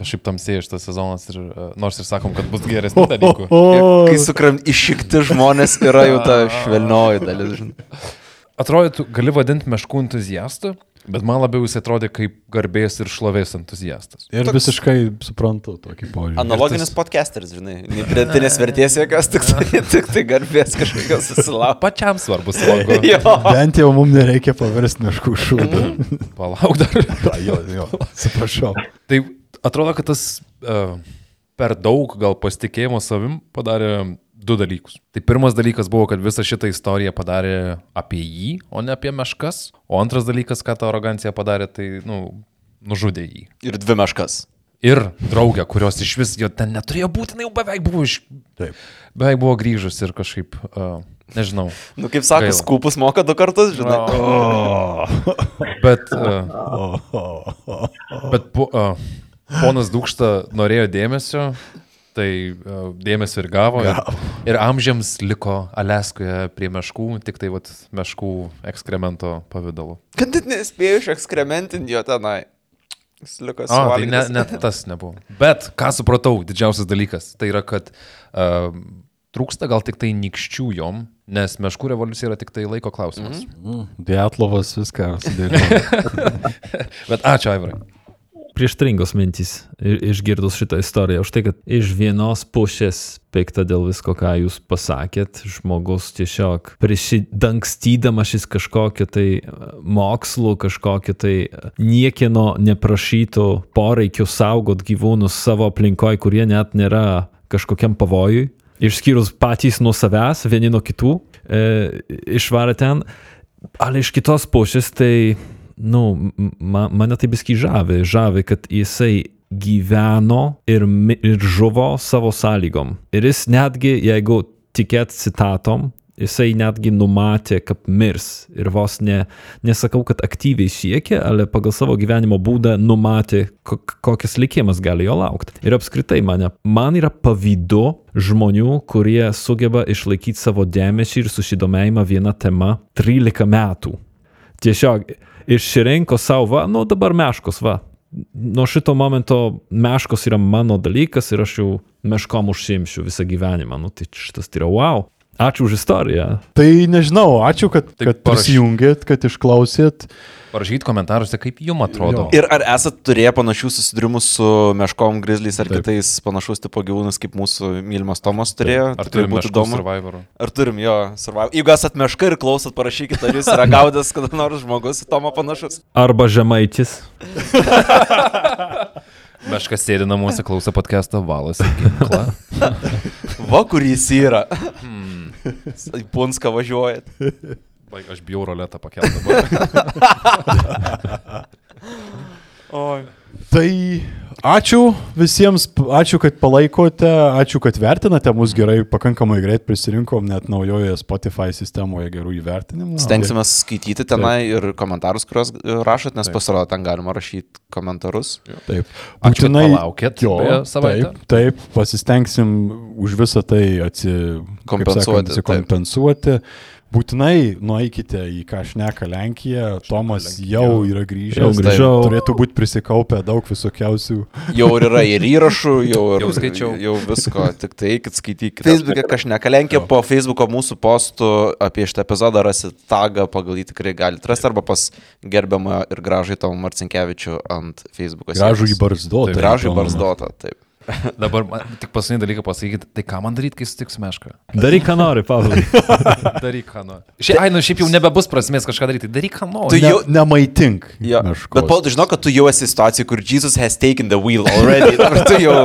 Aš šiaip tamsėjau šitas sezonas ir e, nors ir sakom, kad bus geresnių dalykų.
O,
Kai sukram iššikti žmonės yra jau ta švelnioji dalis. žinai.
Atrodytų, gali vadinti meškų entuziastą, Bet man labiau jis atrodė kaip garbės ir šlovės entuziastas.
Ir
Toks-
visiškai suprantu tokį požiūrį.
Analoginis podcasteris, žinai. Nei pridėtinės vertės jokios, tik tai, tik tai garbės kažkokios susilaukti.
Pačiam svarbu.
Jo.
Bent jau mums nereikia paversti miškų šūdą.
Palauk dar.
Jo, jo, atsiprašau.
Tai atrodo, kad tas uh, per daug gal pasitikėjimo savim padarė du dalykus. Tai pirmas dalykas buvo, kad visą šitą istoriją padarė apie jį, o ne apie meškas. O antras dalykas, ką ta arogancija padarė, tai, nu, nužudė jį.
Ir dvi meškas.
Ir draugę, kurios iš vis jo ten neturėjo būti, jau beveik buvo iš...
Taip.
Beveik buvo grįžus ir kažkaip, uh, nežinau.
Nu, kaip sako,
Gaila.
skupus moka du kartus, žinai.
Bet, uh, bet po, uh, ponas Dūkšta norėjo dėmesio, tai uh, dėmesio ir gavo. Ir, ir amžiams liko Aleskoje prie meškų, tik tai vat, meškų ekskremento pavydalu.
Kad net nespėjau iš ekskrementinti jo tenai. Jis liko
O, tai ne, net tas nebuvo. Bet ką supratau, didžiausias dalykas, tai yra, kad uh, trūksta gal tik tai nikščių jom, nes meškų revoliucija yra tik tai laiko klausimas. Mm -hmm.
Dietlovas viską sudėjo.
Bet ačiū, Aivarai.
Prieštringos mintys išgirdus šitą istoriją. Už tai, kad iš vienos pusės pikta dėl visko, ką jūs pasakėt, žmogus tiesiog prisidangstydamas šis kažkokio tai e, mokslu, kažkokio tai e, niekino neprašyto poreikio saugot gyvūnus savo aplinkoje, kurie net nėra kažkokiam pavojui, išskyrus patys nuo savęs, vieni nuo kitų, e, išvarė ten. Ale iš kitos pusės tai nu, ma, mane tai biski žavi, žavi, kad jisai gyveno ir, ir žuvo savo sąlygom. Ir jis netgi, jeigu tikėt citatom, jisai netgi numatė, kad mirs. Ir vos ne, nesakau, kad aktyviai siekė, ale pagal savo gyvenimo būdą numatė, kok- kokias likimas gali jo laukti. Ir apskritai mane, man yra pavydu žmonių, kurie sugeba išlaikyti savo dėmesį ir susidomėjimą vieną temą 13 metų tiesiog išsirinko savo, va, nu dabar meškos, va. Nuo šito momento meškos yra mano dalykas ir aš jau meškom užsimšiu visą gyvenimą. Nu tai šitas tai yra wow. Ačiū už istoriją.
Tai nežinau, ačiū, kad,
Tai
kad
paraš-
prisijungėt, kad išklausėt.
Parašykit komentaruose, kaip jums atrodo.
Ir ar esat turėję panašių susidūrimų su meškom, grizliais ar Taip. kitais panašaus tipo gyvūnais, kaip mūsų mylimas Tomas turėjo?
Ar
Tikrai
turime įdomu? Survivorų?
Ar turim jo survival? Jeigu esat meška ir klausot, parašykit, ar jūs yra gaudęs kada nors žmogus į Tomą panašus.
Arba žemaitis.
Meškas sėdi namuose, klauso podcast'ą, valosi ginklą.
Va, kur jis yra. Į Punską važiuojat.
Baig, Aš bijau roletą pakelti dabar.
Tai ačiū visiems, ačiū, kad palaikote, ačiū, kad vertinate mus gerai, pakankamai greit prisirinkom net naujoje Spotify sistemoje gerų įvertinimų.
Stengsime skaityti tenai ir komentarus, kuriuos e, rašot, nes pasirodo, ten galima rašyti komentarus.
Taip.
Ačiū, kad palaukėt
Jo,
savaitę.
Taip, taip, pasistengsim už visą tai atsi,
Kompensuoti,
sakant,
taip.
Būtinai nueikite į ką šneka Lenkija, Tomas jau yra grįžęs.
Jau
tai
grįžau.
Turėtų būti prisikaupę daug visokiausių.
Jau ir yra ir įrašų, jau, ir,
Jau skaičiau.
Jau visko, tik tai eikit skaitykite. Facebook'e kažne kalenkė, po Facebook'o mūsų postų apie šitą epizodą rasit tagą, pagal jį tikrai galite rasti, arba pas gerbiamą ir gražų Tomą Marcinkievičių ant Facebook'o.
Gražų į barzdotą.
Gražų į barzdotą, taip.
Dabar man, tik paskutinį dalyką pasakykit, tai ką man daryti, kai sutiks mešką?
Daryk, ką nori, Pavlai.
Daryk, ką nori. Šiaip, ai, nu šiaip jau nebebus prasmės kažką daryti, daryk, ką
Tu
nori.
Ne,
jau-
nemaitink.
Ja.
meškos.
Bet, Paul, tu žinau, kad tu jau esi situacijoje, kur Jesus has taken the wheel already. Dabar tu jau,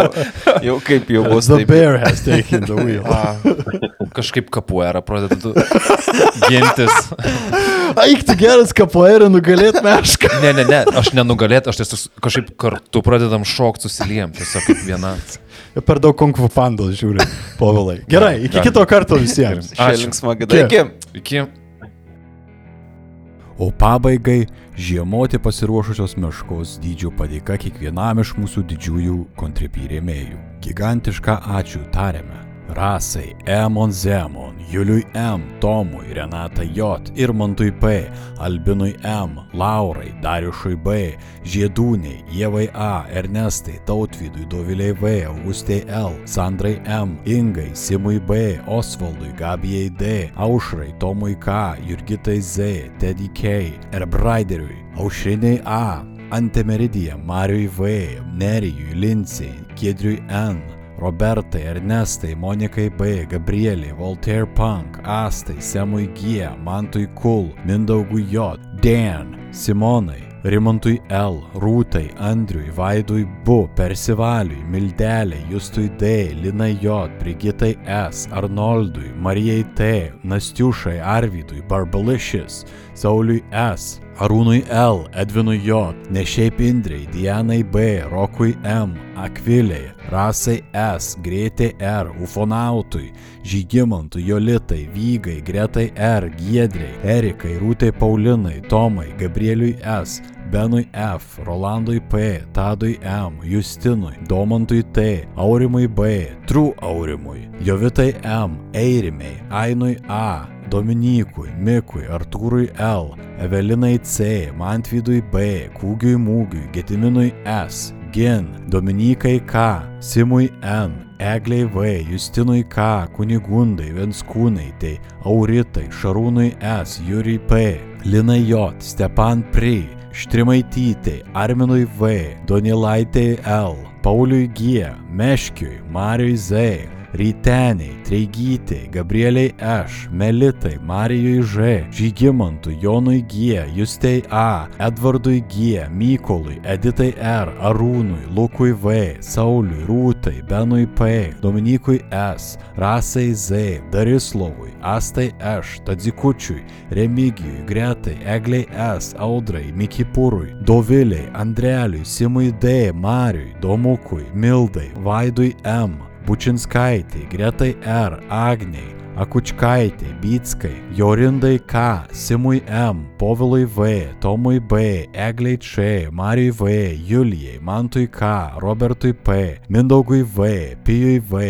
jau kaip jau bus.
The
Taip.
bear has taken the wheel.
Kažkaip kapuera pradeda gintis.
Eik tu geras kapoeirą nugalėt mešką.
Ne, ne, ne, aš nenugalėt, aš tiesiog kažkaip kartu pradedam šokti susiliem, tiesiog kaip viena.
Per daug konkvu pandos žiūri, povilai. Gerai, iki kito karto visiems.
Šia linksma gada. Iki.
Iki.
O pabaigai žiemoti pasiruošusios meškos dydžio padėka kiekvienam iš mūsų didžiųjų kontripį rėmėjų. Gigantišką ačiū tariame
Rasai Emon Zemon, Juliui M, Tomui, Renata J, Irmantui P, Albinui M, Laurai, Dariušui B, Žiedūniai, Jėvai A, Ernestai, Tautvydui, Doviliai V, Augustai L, Sandrai M, Ingai, Simui B, Osvaldui, Gabijai D, Aušrai, Tomui K, Jurgitai Z, Teddy K, Erbraideriui, Aušriniai A, Antemeridija, Mariui V, Nerijui, Lincijai, Kiedriui N, Robertai, Ernestai, Monikai B, Gabrieliai, Voltaire Punk, Astai, Semui G, Mantui Kul, Mindaugui J, Dan, Simonai, Rimantui L, Rūtai, Andriui, Vaidui Bu, Persivaliui, Mildeliai, Justui D, Linai J, Brigitai S, Arnoldui, Marijai T, Nastiušai, Arvidui, Barbalicious, Sauliui S, Arūnui L, Edvinui J, Nešiaip Indrei, Dianai B, Rokui M, Akviliai, Rasai S, Grėtė R, Ufonautui, Žygimantui, Jolitai, Vygai, Gretai R, Giedrei, Erikai, Rūtai Paulinai, Tomai, Gabrieliui S, Benui F, Rolandui P, Tadui M, Justinui, Domantui T, Aurimui B, Tru Aurimui, Jovitai M, Eirimei, Ainui A, Dominykui, Mikui, Artūrui L, Evelinai C, Mantvydui B, Kūgiui Mūgiui, Getiminui S, Gin, Dominikai K, Simui N, Egliai V, Justinui K, Kunigundai, Venskūnai, Auritai, Šarūnui S, Jūriai P, Linai J, Stepan Pri, Štrimaitytei, Arminui V, Donilaitei L, Pauliui G, Meškiui, Mariui Z, Ryteniai, Treigytei, Gabrieliai Š, Melitai, Marijui Ž, Žygimantui, Jonui G, Justei A, Edvardui G, Mykolui, Editai R, Arūnui, Lukui V, Sauliui, Rūtai, Benui P, Dominikui S, Rasai Z, Darislovui, Astai Š, Tadzikučiui, Remigijui, Gretai, Egliai S, Audrai, Mikipūrui, Doviliai, Andreliui, Simui D, Mariui, Domukui, Mildai, Vaidui M, Bučinskaitė, Gretai R, Agniai, Akučkaitė, Bytskai, Jorindai K, Simui M, Povilui V, Tomui B, Egliai Č, Marijui V, Julijai, Mantui K, Robertui P, Mindaugui V, Pijui V,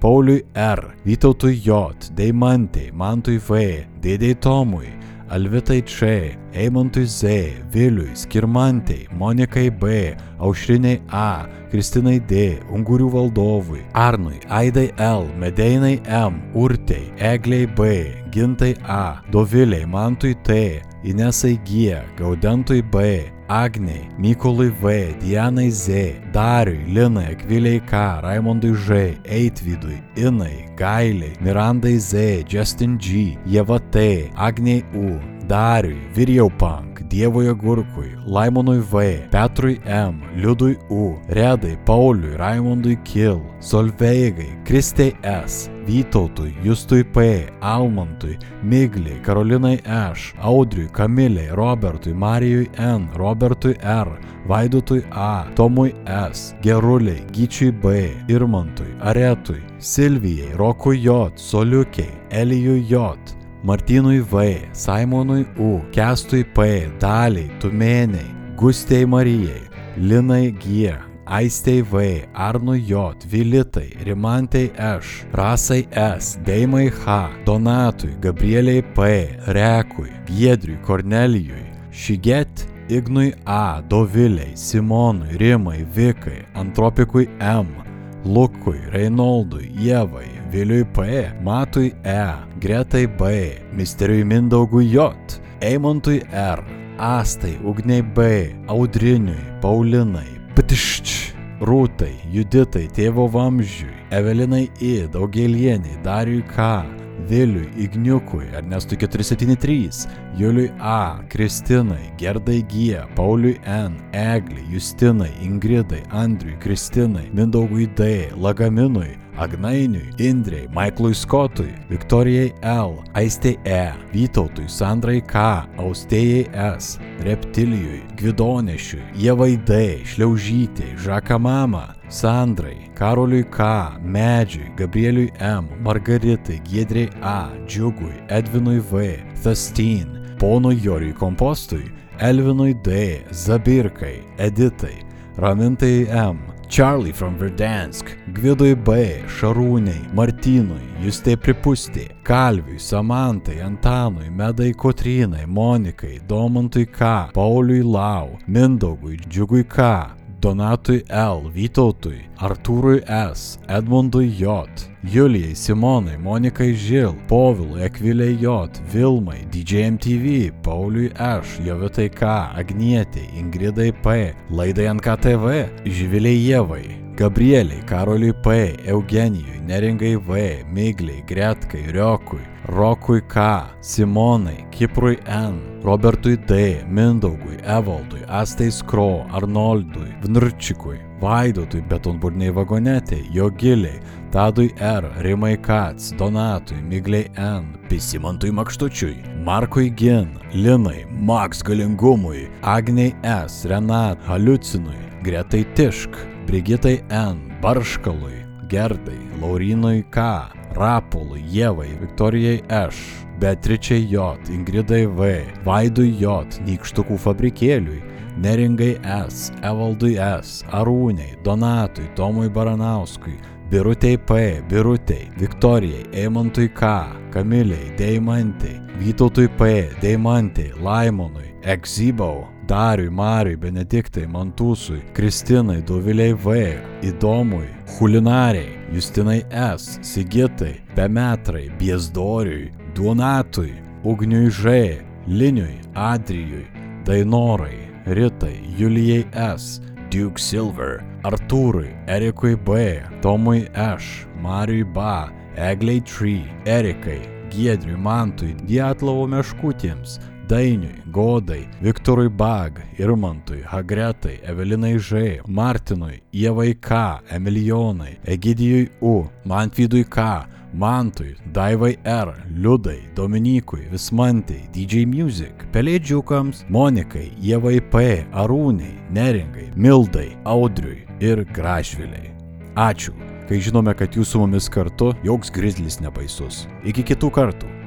Pauliui R, Vytautui J, Deimantei, Mantui V, Dėdei Tomui, Alvitai Č, Eimantui Z, Viliui, Skirmantei, Monikai B, Aušriniai A, Kristinai D, Ungurių valdovui, Arnui, Aidai L, Medeinai M, Urtei, Egliai B, Gintai A, Doviliai, Mantui T, Inesai G, Gaudentui B, Agniai, Mykolui V, Dianai Z, Dariui, Linai, Akviliai K, Raimondui Ž, Eitvydui, Inai, Gailiai, Mirandai Z, Justin G, Jeva T, Agniai U, Dariui, Virjau Punk, Dievui Agurkui, Laimonui V, Petrui M, Liudui U, Redai, Pauliui, Raimondui Kil, Solveigai, Kristei S, Vytautui, Justui P, Almantui, Migliai, Karolinai Š, Audriui, Kamiliai, Robertui, Marijui N, Robertui R, Vaidutui A, Tomui S, Geruliai, Gyčiui B, Irmantui, Aretui, Silvijai, Rokui J, Soliukiai, Elijui J, Martynui V, Simonui U, Kestui P, Daliai, Tumėniai, Gustei Marijai, Linai G, Aistei V, Arnui J, Vilitai, Rimantei Š, Rasai S, Deimai H, Donatui, Gabrieliai P, Rekui, Giedriui, Kornelijui, Šiget, Ignui A, Doviliai, Simonui, Rimai, Vikai, Antropikui M, Lukui, Reinoldui, Ievai, Viliui P, Matui E, Gretai B, Misteriui Mindaugui J, Eimontui R, Astai, Ugniai B, Audriniui, Paulinai, Ptišč, Rūtai, Juditai, Tėvo Vamzdžiui, Evelinai I, Daugelieniai, Dariui K, Viliui, Igniukui, Ernestui 473, Juliui A, Kristinai, Gerdai G, Pauliui N, Egliai, Justinai, Ingridai, Andriui, Kristinai, Mindaugui D, Lagaminui, Agnainiui, Indrei, Maiklui Skotui, Viktorijai L, Aistei E, Vytautui, Sandrai K, Austėjai S, Reptilijui, Gvidonešiui, Jevai D, Šliaužytei, Žakamama, Sandrai, Karoliui K, Medžiui, Gabrieliui M, Margaritai, Giedriai A, Džiugui, Edvinui V, Thastin, Ponui Jorijui Kompostui, Elvinui D, Zabirkai, Editai, Ramintai M, Charlie from Verdansk, Gvidui B, Šarūniai, Martynui, Justė Pripustė, Kalviui, Samantai, Antanui, Medai Kotrynai, Monikai, Domantui K, Pauliui Lau, Mindaugui, Džiugui K, Donatui L, Vytautui, Artūrui S, Edmundui J, Julijai, Simonai, Monikai Žil, Povilui, Ekviliai J, Vilmai, DJMTV, Pauliui Š, Jovitai K, Agnietei, Ingridai P, Laidai NKTV, Živiliai Jevai, Gabrieliai, Karoliui P, Eugenijui, Neringai V, Migliai, Gretkai, Riokui, Rokui K, Simonai, Kiprui N, Robertui D, Mindaugui, Evaldui, Astai Skro, Arnoldui, Vnurčikui, Vaidotui, Betonburniai Vagonetei, Jogiliai, Tadui R, Rimai Kats, Donatui, Migliai N, Pisimantui Makštučiui, Markui Gin, Linai, Max Galingumui, Agniai S, Renat, Haliucinui, Gretai Tišk, Brigitai N, Barškalui, Gerdai, Laurinui K, Rapului, Jevai, Viktorijai Š, Beatričiai J, Ingridai V, Vaidui J, Nykštukų fabrikėliui, Neringai S, Evaldui S, Arūniai, Donatui, Tomui Baranauskui, Birutei P, Birutei, Viktorijai, Eimantui K, Kamiliai, Deimantai, Vytautui P, Deimantai, Laimonui, Exibau, Dariui, Mariui, Benediktai, Mantūsui, Kristinai, Doviliai V, Įdomui, Hulinariai, Justinai S, Sigitai, Bemetrai, Biezdoriui, Duonatui, Ugniui Ž, Liniui, Adrijui, Dainorai, Ritai, Julijai S, Duke Silver, Artūrui, Erikui B, Tomui Š, Mariui Ba, Egliai Tree, Erikai, Giedriui Mantui, Dietlovo meškutėms, Dainiui, Godai, Viktorui Bag, Irmantui, Hagretai, Evelinai Ž, Martinui, Ievai K, Emilijonai, Egidijui U, Mantvidui K, Mantui, Daivai R, Liudai, Dominikui, Vismantai, DJ Music, Pelėdžiukams, Monikai, Ievai P, Arūniai, Neringai, Mildai, Audriui ir Gražviliai. Ačiū, kai žinome, kad jūs su mumis kartu, joks grizlis nebaisus. Iki kitų kartų.